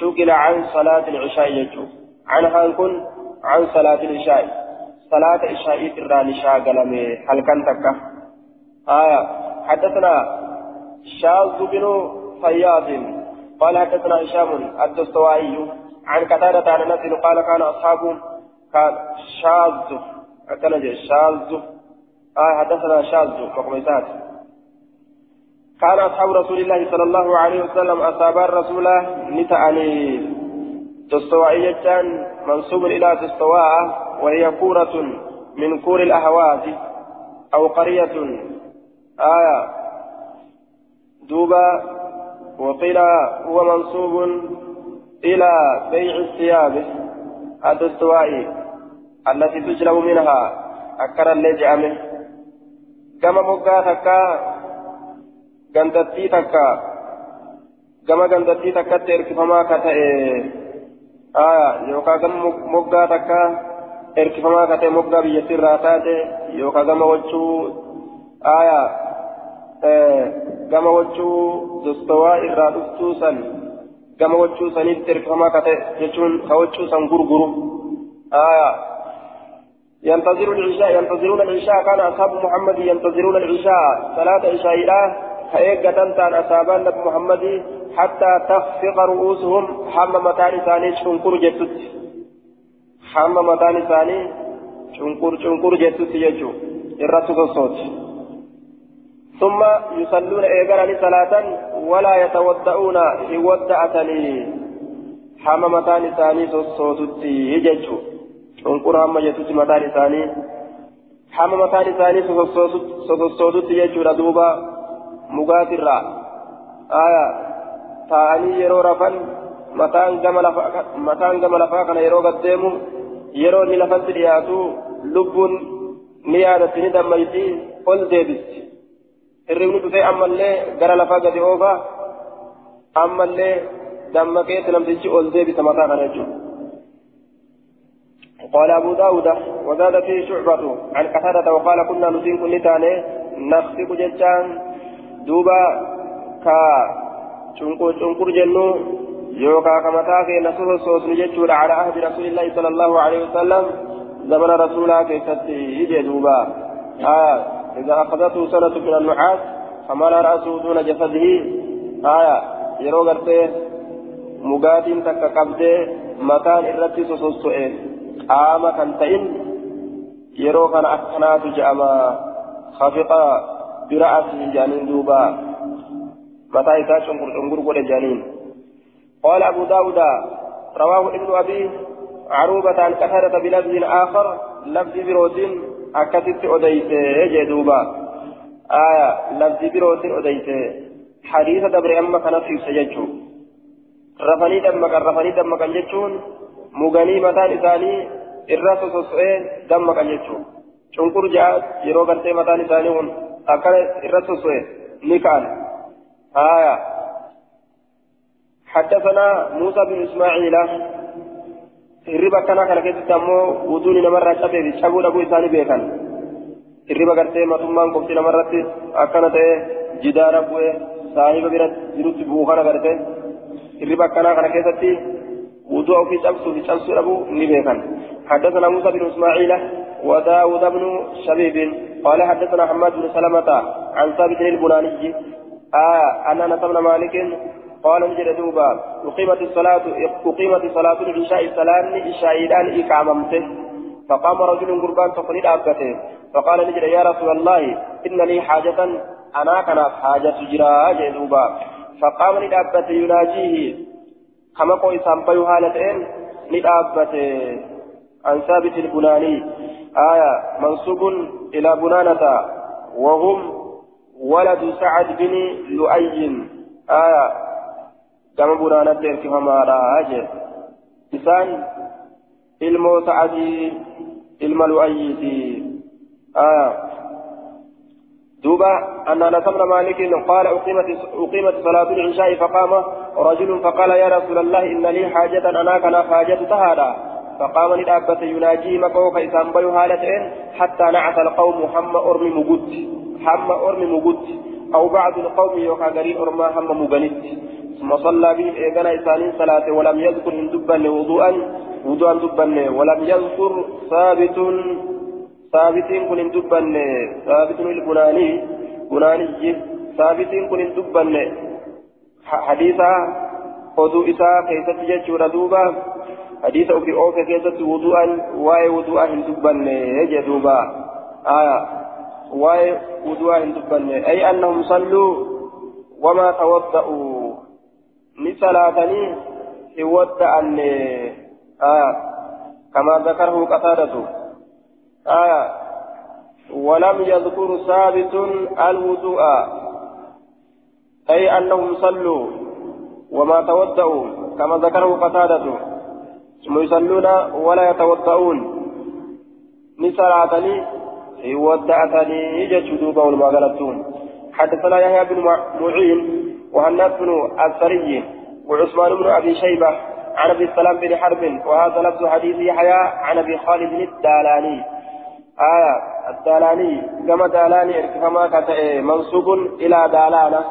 Speaker 1: شغل عن صلاة العشاء يجو. عنها كن عن صلاة العشاء. صلاة العشاء ترى نشاء قلمي. هل كان تكا؟ آية. حدثنا شاذ بن فياض. قال حدثنا هشام الدستوائي. عن قتادة عن أنس قال كان اصحاب كان شاذ. كان شاذ. آه حدثنا شاذ. مقميسات كان أصحاب رسول الله صلى الله عليه وسلم أصحاب الرسول نتعني دستوائية منسوب إلى دستواء وهي كورة من كور الأهواز أو قرية. آية دوبا وقيل هو منسوب إلى بيع الثياب. الدستوائي التي تجلب منها أكر اللي أمه كما مقا تكا غندتي تكا كما غندتي تكا تركفما كتئ آية يوكا كما مقا تكا katee moggaa biyyattii irraa taate yookaan gama wachuu aayaa gama wachuu dostowaa irraa dhuftuu san gama wachuu saniitti erkifamaa kate jechuun ka wachuu san gurguru ينتظر العشاء ينتظرون العشاء كان أصحاب محمد ينتظرون العشاء صلاة عشاء فإيقا تنتان أصحابان نبي محمد حتى تخفق رؤوسهم حم متان ثاني شنكر جتت حم متان ثاني شنكر شنكر جتت يجو الرسول الصوت ثم يصلون إيقانا صلاة ولا يتودعون يودعتني. حما متان ثاني صوتتي يججو. شنقر هم جتوتي متان ثاني حما متان ثاني صوتتي يججو ردوبا مقاترا آية. تاني يرو رفن. mataan gama lafaa kana yeroo gaddeemu yeroo inni lafatti dhiyaatu lubbuun ni yaadatti ni dammayti ol deebisti hirribni dhufee ammallee gara lafaa gadi oofa ammallee dammaqeetti namtichi ol deebisa mataa kana jechuudha. قال أبو داود وزاد فيه شعبة عن قتادة وقال كنا نسين كل تاني نخفق جتان دوبا كا شنقر جنو يوكا كما تاكي نسوس صوت نجتشور على عهد رسول الله صلى الله عليه وسلم زمن رسولا كيفتي يجي دوبا آه إذا أخذته سنة من النحاس حمل رأسه دون جسده. آية يرو غرتي مغادين تكا قبدي مكان إرتي سوسوسوئين قام كان تئن يرو كان أكنات جأما خفق برأسه جانين دوبا. متى إذا شنقر شنقر قول جانين. قال أبو داود رواه ابن أبي عروبة عن كثرة بلفظ آخر لفظ بروتين أكثت أديته جدوبا آية لفظ بروتين أديته حديث دبر أما كان في سججو رفني دمك رفني دمك جتشون مغني متان إساني الرأس سوسئين دمك جتشون شنكر جاءت يرو غرتي متان إساني هون أكل الرأس سوسئين نكال آية حدثنا موسى بن إسماعيل hirriba akkanaa kana keessatti ammoo wuduun namarraa cabee fi cabuu dhabuu isaanii beekan hirriba gartee matummaan qofti namarratti akkana ta'e jidaara bu'ee saahiba bira jirutti bu'uu kana garte hirriba akkanaa kana keessatti wuduu ofii cabsuu fi cabsuu dhabuu ni beekan حدثنا موسى بن اسماعيل وداود بن شبيب قال حدثنا حماد بن سلمة عن ثابت البناني آه أن أنس بن مالك قال نجد دوبا أقيمت الصلاة أقيمت صلاة العشاء صلاة إشاء إقاممته. فقام رجل قربان تقليد أبته. فقال نجد يا رسول الله إن لي حاجة أنا كان حاجة جراء دوبا. فقام ندابته يناجيه. كما قوي سامبيو هالتين ندابته عن ثابت البناني. آية منصوب إلى بنانة وهم ولد سعد بن لؤي. آية كما بنانت إركفما راجع إسان ilmoo sa'adii ilma lu'ayyiiti. آه دوبا أن أنس بن مالك قال أقيمت أقيمت صلاة العشاء فقام رجل فقال يا رسول الله إن لي حاجة أنا كان حاجة تهادا فقام للأبة يناجي مكوك إسام بيو هالتين حتى نعس القوم حم أرمي مجد حم أرمي مجد أو بعض القوم يوكا قرين أرما حم مجنت ثم صلى بهم إيقنا إسانين صلاة ولم يذكر إن دبا وضوءا وضوءا دبا ولم يذكر ثابت ثابت كن إن دبا ثابت البناني بناني ثابت كن إن دبا حديثا isaa keessatti jechuudha duuba hadiisa ofii oofe keessatti wudu'an waa'ee wudu'aa hin dubbanne jee duuba aya waa'ee wudu'aa hin dubbanne ay annahum salluu wamaa tawadda'uu ni salaatanii hin wadda'anne aya كما ذكره قتادة. آية ولم يذكر ثابت الوضوء. أي أنهم صلوا وما تودعوا كما ذكره قتادة. ثم يصلون ولا يتوضؤون. نسرعتني ودعتني جدوبا والمغلطون حدثنا يحيى بن معين. وهناد بن الثري وعثمان بن أبي شيبة عن أبي السلام بن حرب وهذا لفظ حديث يحيى عن أبي خالد الدالاني. آية الدالاني كما دالاني ارتفما كتئ منصوب إلى دالانة.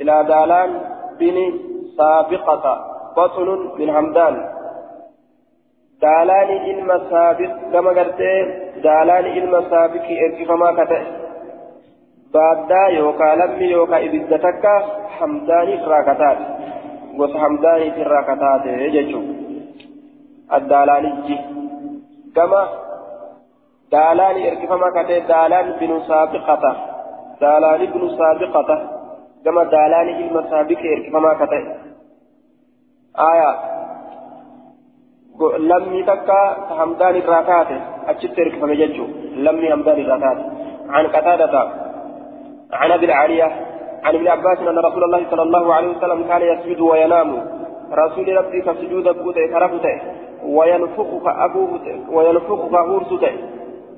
Speaker 1: إلى دالان بن سابقة بطن من همدان دالان علم سابق كما قلت دالان علم سابق ارتفما كتئ baaddaa yookaan lammi yookaan ibidda takka hamdaaniif raakataate gosa hamdaaniif irraa kataate jechuun addaalaalijji gama daalaani ergifamaa katee daalaan binu saabiqata daalaani binu saabiqata gama daalaani ilma saabiqee ergifamaa katee aayaa lammi takka hamdaan irraa taate achitti ergifame jechuun lammi hamdaan irraa taate عن قتادة عن أبي العالية عن ابن عباس أن رسول الله صلى الله عليه وسلم كان يسجد وينام. رسول ربي كسجود بوته كرفته وينفخ كأبوه وينفخ كهورسته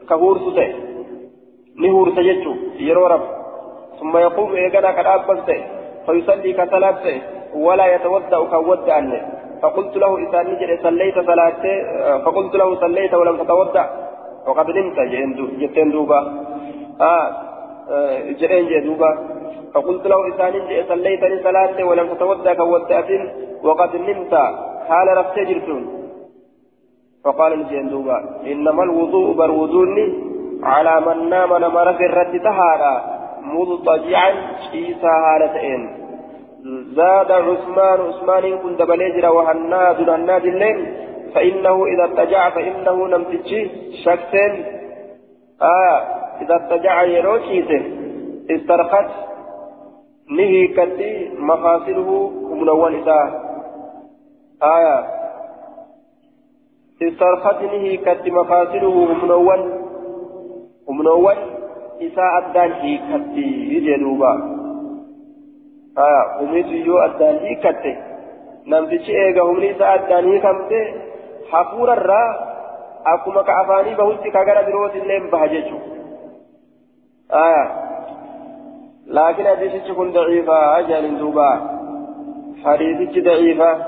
Speaker 1: كهورسته نهور سجدته يرو رب. ثم يقوم إيقنا كالأبسته فيصلي كصلاته ولا يتودع كودع فقلت له إذا نجد صليت صلاته فقلت له صليت ولم تتودع وقد نمت جتين دوبا. آه. جرين جدوبا فقلت له إسان جئ صليتني صلاة ولم تتودى كودأت وقد نمت. حال رفتجرتون فقال الجندوبا إنما الوضوء برودوني على من نام نمر في الرد تهارا مضطجعا عيسى هالتين زاد عثمان عثمان كنت بليجر وهناد هناد الليل فإنه إذا اتجع فإنه نمتجي شكتين آه إذا اتجع يروشيته استرخت نهي كتي مفاصله منون إذا. آية استرخت نهي كتي مفاصله منون منون إذا أدان هي كتي جنوبا آية أميت يو أدان هي كتي نمتشي إيغا هم إذا أدان هي كمتي حفور الرا أكما كأفاني بهوتي كغرا بروت الليم بهججو آية لكن حديث كن ضعيفة أجل دوبا حديث ضعيفة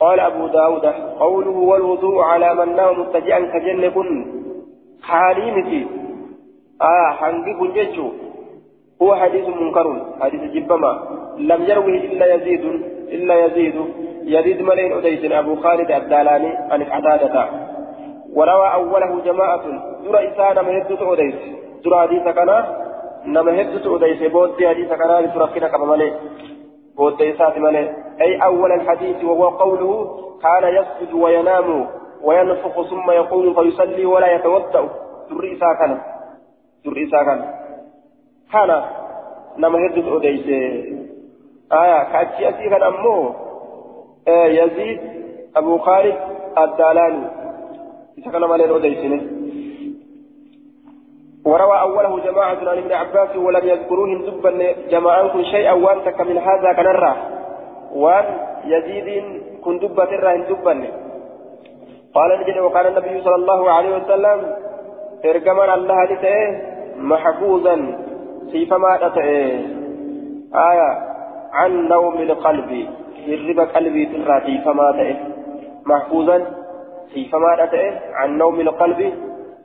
Speaker 1: قال أبو داود قوله والوضوء على من نام متجئا كجن كن حاليمتي آه حنقي كن جيتشو هو حديث منكر حديث جبما لم يروه إلا يزيد إلا يزيد يزيد ملين أديس أبو خالد الدالاني عن قتادة وروى أوله جماعة. درى إسان مهدت أديس درى حديث كان heddutu odeyse booddee hadiisa kanaa bitu rakkina qaba malee booddee isaati malee ay awwala alhadiisi wahuwa qawluhu kaana yasjudu wayanaamu وينفخ ثم يقوم فيصلي ولا يتوضأ. در إساء كان در إساء كان كان نما أديس آية كأتي أتي كان آه يزيد أبو خالد الدالاني. كان مالين أديسنه وروى أوله جماعة عن ابن عباس ولم يذكروه دبا جماعة شيئا وأنتك من هذا كنرى. وأن يزيد كن دبة الرهن دبني قال نجد وقال النبي صلى الله عليه وسلم ارجمنا الله لتئه محفوظا في فما أتئه آية عن نوم القلب هرب قلبي تراتي فما تئه محفوظا. في فما أتئه عن نوم القلب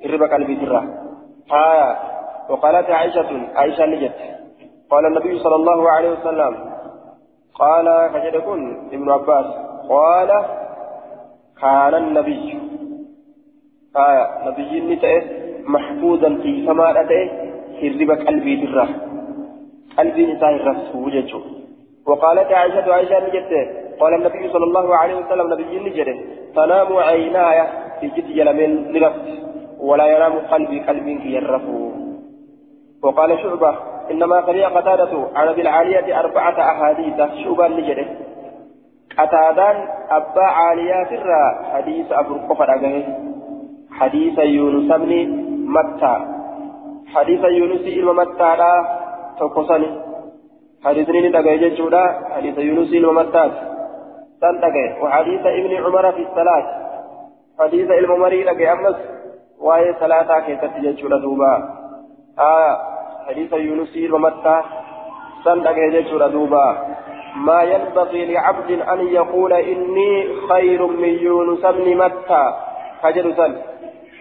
Speaker 1: هرب قلبي تراه آية وقالت عائشة عائشة نجت. قال النبي صلى الله عليه وسلم قال فجدكن ابن عباس. قال كان النبي. آية نبي نتأه محفوظا في فما أتأه هرب قلبي درة قلبي الرسول جيشه وقالت عائشة عائشة نجته قال النبي صلى الله عليه وسلم نبي نجده تنام عيناي في جد يلمين لرفت ولا ينام قلبي قلبي يرفو وقال شعبة إنما قرئ قتادة عن أبي العالية أربعة أحاديث. شعبة نجده قتادان أبا عاليات الرا حديث أبو القفر أجمع حديث يونس بن متى حديث يونس إلما متى لا تقصني حديثني نتاقى جيشودا حديث يونس إلما متى. تنتقى وحديث ابن عمر في الصلاة۔ حديث الممري لك أمس وهي صلاة كيست جيشودا دوبا۔ آه حديث يونس إلما متى تنتقى جيشودا دوبا۔ ما ينبغي لعبد أن يقول إني خير من يونس بن متى فجر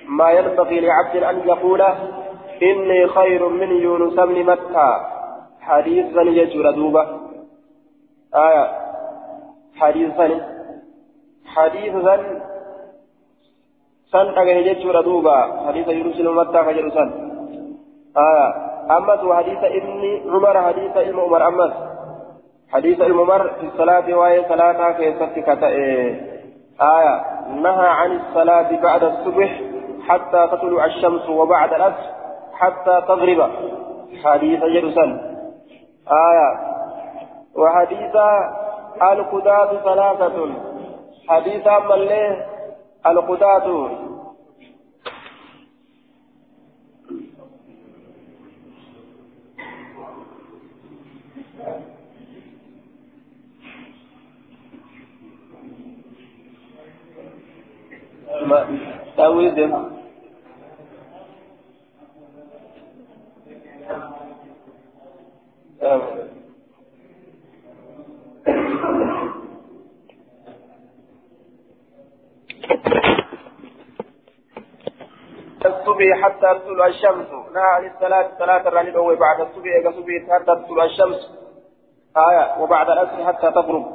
Speaker 1: ما ينبغي لعبد أن يقول إني خير من يونس بن متى حديثا يجر دوبة آية حديثا حديثا سن أجل يجر دوبة حديث يونس بن متى فجر سن آية أمس حديث ابن عمر حديث ابن عمر. أمس حديث الممر في الصلاة وهي صلاة كيست آية نهى عن الصلاة بعد الصبح حتى تطلع الشمس وبعد العصر حتى تغرب حديث جرسل آية وحديث القداد ثلاثة. حديث القداد ما تأويل ده الصبح حتى تطلع الشمس. نهى عن الصلاة صلاة الراني بعد الصبح إذا صبح حتى تطلع الشمس. آية وبعد العصر حتى تغرب.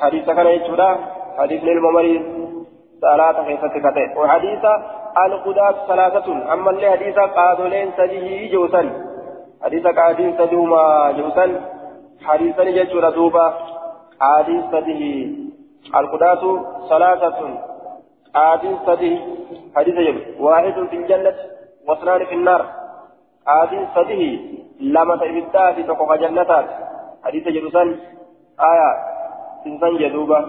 Speaker 1: حديث كان يجودا حديث للممريض صلاة كيف تكتئ وحديث القداس ثلاثة. أما اللي حديث قادولين سجيه جوسا حديث قادين سجوما جوسا حديثا جيشورا دوبا قادين سجيه القداس ثلاثة. قادين سجيه حديث جب واحد في الجنة واثنان في النار. قادين سجيه لما تبدأ في تقوى جنتات. حديث جوسا آية. إنسان جدوبا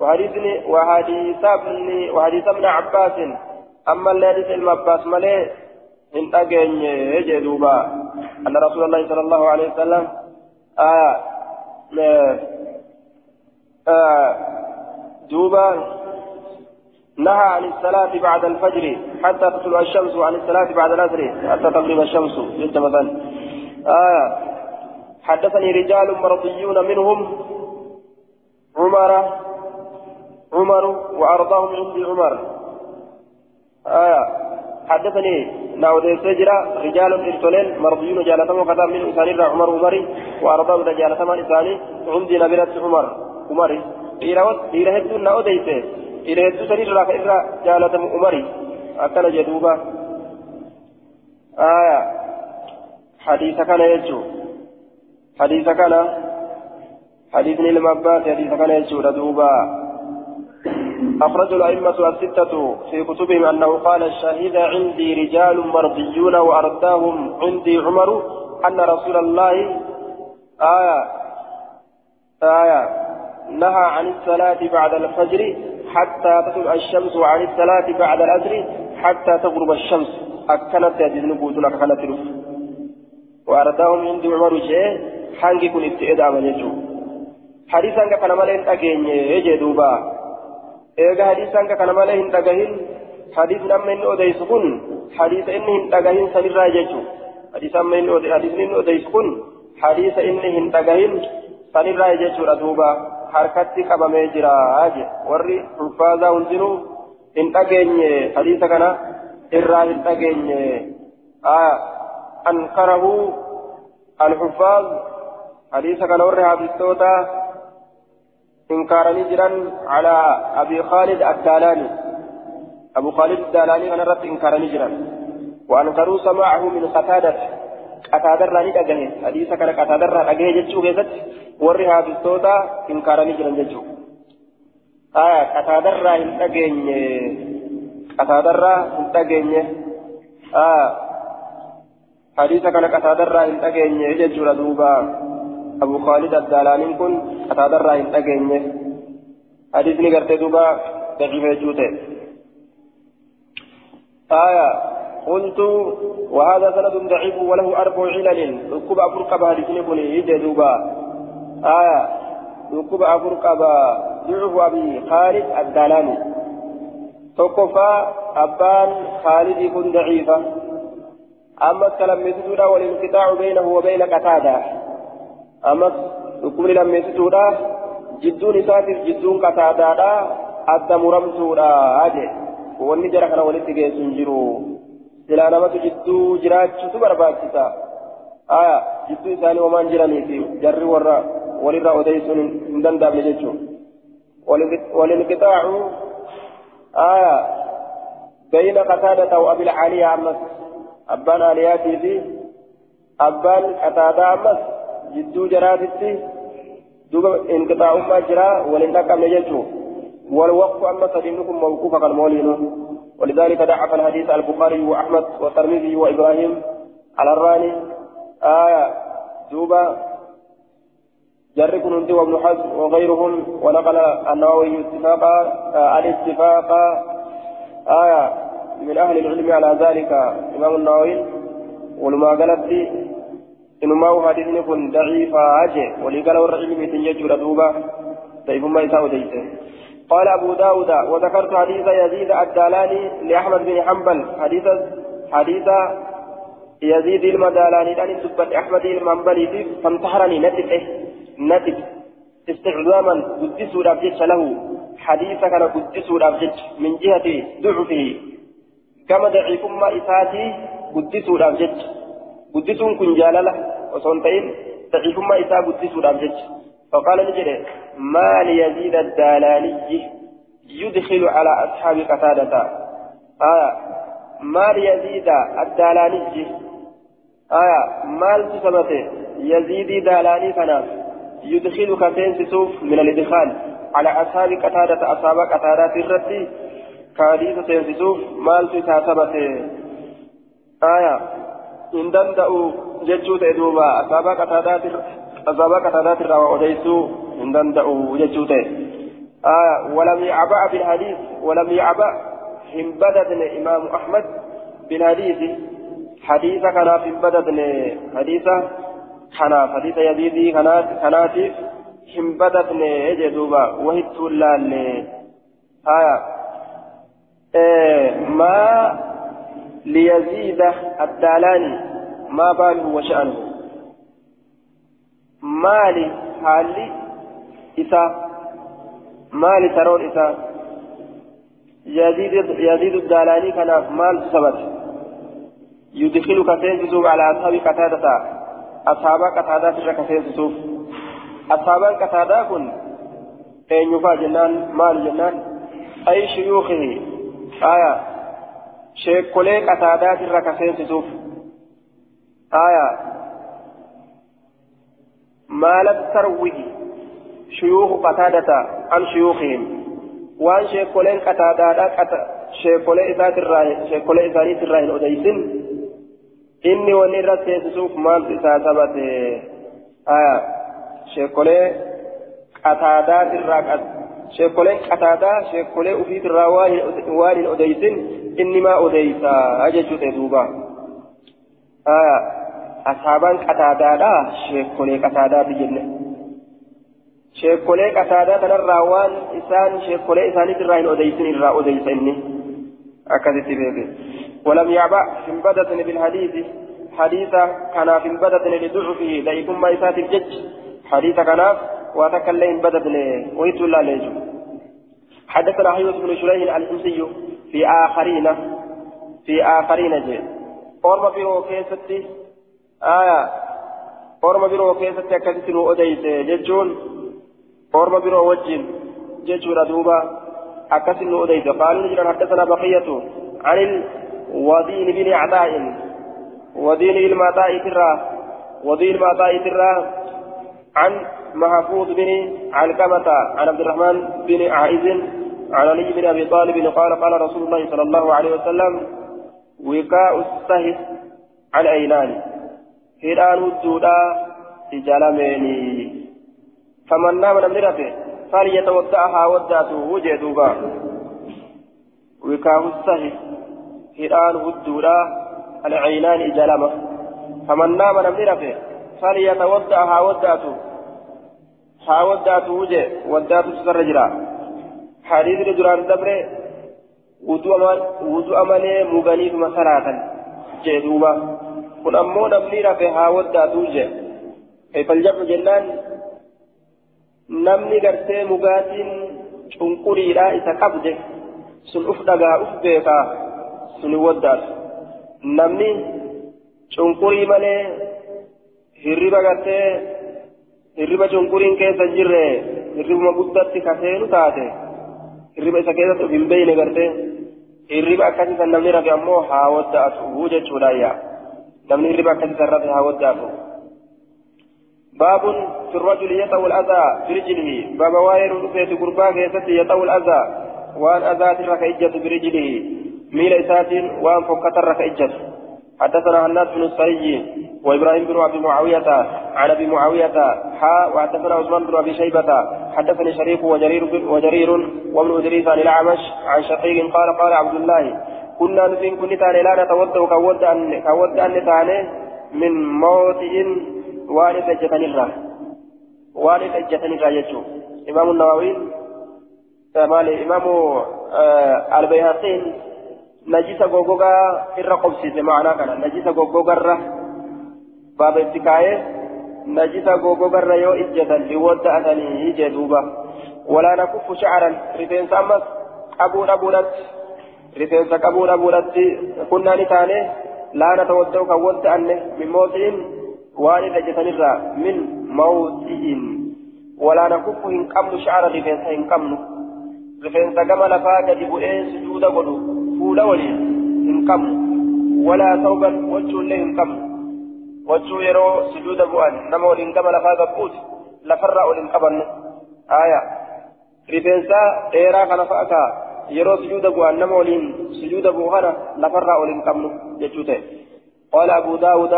Speaker 1: وحديث وحديث ابن وحديث ابن عباس. أما الحديث ابن عباس ملئ من أجن يجدوبا أن رسول الله صلى الله عليه وسلم آه دوبا نهى عن الصلاة بعد الفجر حتى تطلع الشمس وعن الصلاة بعد العصر حتى تغرب الشمس. جد مثلا. آه حدثني رجال مرضيون منهم عمر عمر وأرضاهم عندي عمر. آية حدثني ناود سجرا رجال ارسلين مرضيون جالتهم وكذا من إنسان عمر عمري وأرضاهم جالتهم إنساني عندي نبيلة عمر. عمري إلى هدو ناود إلى هدو سنير راك إرى جالتهم عمري أكل جدوبا آية حديث كان يجو حديث كان حديث للمبات حديث كان يجو دوبا أخرج الأئمة الستة في كتبهم أنه قال شهد عندي رجال مرضيون وأرداهم عندي عمر أن رسول الله آية آية نهى عن الصلاة بعد الفجر حتى تطلع الشمس وعن الصلاة بعد العصر حتى تغرب الشمس. أكنت يجد نبوتنا أكنت رف وأرداهم عندي عمر شيء حنجي كن ابتئد عمل حديثا كان مالين أجين يجي دوبا. إيجا حديثا كان مالين أجين حديث لما إنه أديس كن حديث إنه أجين سنرى يجو. حديث لما إنه أديس كن حديث إنه أجين سنرى يجو دوبا. كبامي جرا أجي وري حفاظا ونزنو إن أجين حديث كان إرى إن أجين آه أنكره الحفاظ حديث كان وري حديث إنكارني جرا على أبي خالد الدالاني أبو خالد الدالاني أنا رت إنكارني جرا وأنكروا سماعه من قتادة راني أجهه حديث كان قتادة راني أجهه جتشو كيست ورها بالصوتا إنكارني جرا جتشو آه قتادة راني أجهه قتادة راني أجهه آه حديث كان قتادة راني أجهه جتشو دوبا أبو خالد الدالاني كن قتادة راني أجهه حديثني قرتي دوبا ضعيف جوته آية قلت وهذا سند ضعيف وله أربع علل. ركب أفرق بهذه كن يجدوبا آية ركب أفرق ضعف أبي خالد الدالاني. توقفا أبان خالد يكون ضعيفا. أما يسجد والانقطاع بينه وبين قتادة. أما ركب لم يسجد جدون ساتر جدون قتادة أدى مرمتودا أجل. wanni jara kana walitti geessu hin jiru silaa namatu jidduu jiraachuutu barbaachisa aya jidduu isaanii homaan jiraniifi jarri warra walirraa odeysuun hin danda'amne jechuun walinqixaacu aya بين قتادة وأبي العالية أمس أبان آلياتي في أبان قتادة أمس جدو جراتي دوب انقطاع ما جرى ولنك أم يجو والوقف أما سدينكم موقوفا كالمولين ولذلك ضعف الحديث البخاري وأحمد والترمذي وإبراهيم على الراني. آية دوبا جرك ننتي وابن حزم وغيرهم ونقل النووي اتفاقا آه الاتفاق آية من أهل العلم على ذلك إمام النووي. ولما قالت إنما هو حديث يكون ضعيف أجي ولقال العلم تنجج دوبا طيب ما يساوي قال أبو داود وذكرت حديث يزيد الدالاني لأحمد بن حنبل حديث حديث يزيد المدالاني أن تبت أحمد المنبلي فانتحرني نتف نتف استعظاما قدسوا الأبجج له حديث كان قدسوا الأبجج من جهة ضعفه كما ضعيف ما إساتي قدسوا الأبجج قدسوا كن جالله وصنتين ضعيف ما إسا قدسوا الأبجج فقال نجري ما ليزيد الدالاني يدخل على أصحاب قتادة؟ آية ما ليزيد الدالاني؟ آية مال تسمته يزيد دالاني فناس يدخل كتين سوف من الإدخال على أصحاب قتادة؟ أصحاب قتادة الرتي كاديس سينسسوف مال تسمته آية إن دندأوا ججوت إدوبا أصحاب قتادة أصابا كتادات الروا أديسو جتشوته آه ولم يعبأ بالحديث ولم هم بدد إمام أحمد بالحديث. حديث كان في بدد حديث كان حديث يزيدي كانت كانت هم بدد يجدوبا آية إيه ما ليزيد الدالاني ما باله وشأنه. Maali haalli isaa maali taroon isaa يزيد الدالاني كان مال سبت يدخل كسين سوف على أصحاب قتادة أصحاب قتادة تشرك كسين سوف أصحاب قتادة كن أين يفا جنان مال جنان أي شيوخه آية شيخ كولي قتادة تشرك كسين سوف آية مالت تروج شيوخ قتادة عن شيوخهم. وان شيخولين قتادة شيخولين إسات الراهن شيخولين إسانيت الراهن أديسن إني ونرى تيسسوف مال إساسبت آية شيخولين قتادة شيخولين قتادة شيخولين أفيت الراوان وان أديسن إني ما أديسا أججو تيدوبا آية أصحابان قتادادا شيخولي قتادات جنة sheekolee qataadaa kanarraa waan isaan sheekolee isaaniitirraa hin odeysin irraa odeysa inni akkasitti beeke. ولم يعبأ في بدتن بالحديث حديث كان في بدتن لضعفه ضعيف ما يسات الجج حديث كان وتكلم بدتن ويتو لا ليجو حدثنا حيوة بن شريح الحمصي في آخرين في آخرين جي أورما بيرو كيستي آية. أورما بيرو كيستي أكدتن وأديت ججون. أورما برو وجين. جيشورا دوبا أكسن أوديس قال نجرا حدثنا بقية عن الودين بن عطاء. ودين المعطاء ترى. ودين المعطاء ترى. عن محفوظ بن علقمة. عن عبد الرحمن بن عائز. عن علي بن أبي طالب. قال قال رسول الله صلى الله عليه وسلم وكاء السهس على أينان هيران الدودا إجالميني فمن نام من رفه فليتوضأها وداته وجه دوبا وكاه السهي هران هدورا العينان إجلمة فمن نام من رفه فليتوضأها وداته ها وداته وجه وداته سرجرا حديث رجلان دبره wudu amalee muganiifuma salaatan jee duuba. Kun ammoo namni rafe haa waddaatu je faljabnu jennaan namni gartee mugaatiin cunquriidha isa qabde sun uf dhagaa uf beekaa sun waddaatu namni cunqurii malee hirriba gartee hirriba cunquriin keessa hin jirre hirribuma guddatti kaseenu taate hirriba isa keessatti uf hin beeyne gartee hirriba akkasiisan namni rafe ammoo haa waddaatu jechuudha yaa akkasiisan rafe haa waddaatu. باب في الرجل يطأ الأذى برجله باب واير رفيت قربا كيست يطأ الأذى وأن أذات ركعجة برجله ميل إسات وأن فكت ركعجة حدثنا الناس بن السري وإبراهيم بن أبي معاوية عن أبي معاوية حا وحدثنا عثمان بن أبي شيبة حدثني شريك وجرير وجرير وابن إدريس عن الأعمش عن شقيق قال قال عبد الله كنا نفين كن تاني لا نتوضأ كود أن كود أن تاني من موطئ waan irra ejjatanirraa waan irra ejjatanirraa jechuun imaamu nawawiin maali imaamu albayhaqiin najisa goggogaa irra qobsiise ma'anaa kana najisa goggogarra baaba itti kaayee najisa goggogarra yoo ejjatan liwodda asanii jee duuba walaa nakuffu sha'aran rifeensa ammas qabuu dhabuudhatti rifeensa qabuu dhabuudhatti kunnaani taane laana tawadda'u kan wadda anne mimmoosiin waan irra jetanirra min mawxi'in walaa nakuffu hin qabnu sha'ara rifeensa hin qabnu rifeensa gama lafaa gadi bu'ee sujuuda godhu fuula waliin hin qabnu walaa sauban wachuullee hin qabnu wachuu yeroo sujuuda bu'an nama waliin gama lafaa gabbuuti lafarraa ol hin qabannu aya rifeensa dheeraa kana fa'a kaa nama waliin sujuuda bu'u kana lafarraa ol hin qabnu jechuu ta'e. قال أبو داود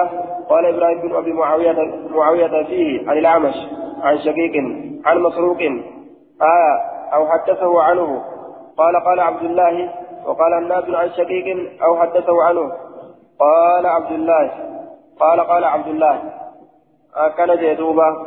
Speaker 1: قال إبراهيم بن أبي معاوية معاوية فيه عن الأعمش عن شقيق عن مسروق آه أو حدثه عنه قال قال عبد الله وقال الناس عن شقيق أو حدثه عنه قال عبد الله قال قال عبد الله كان جيدوبا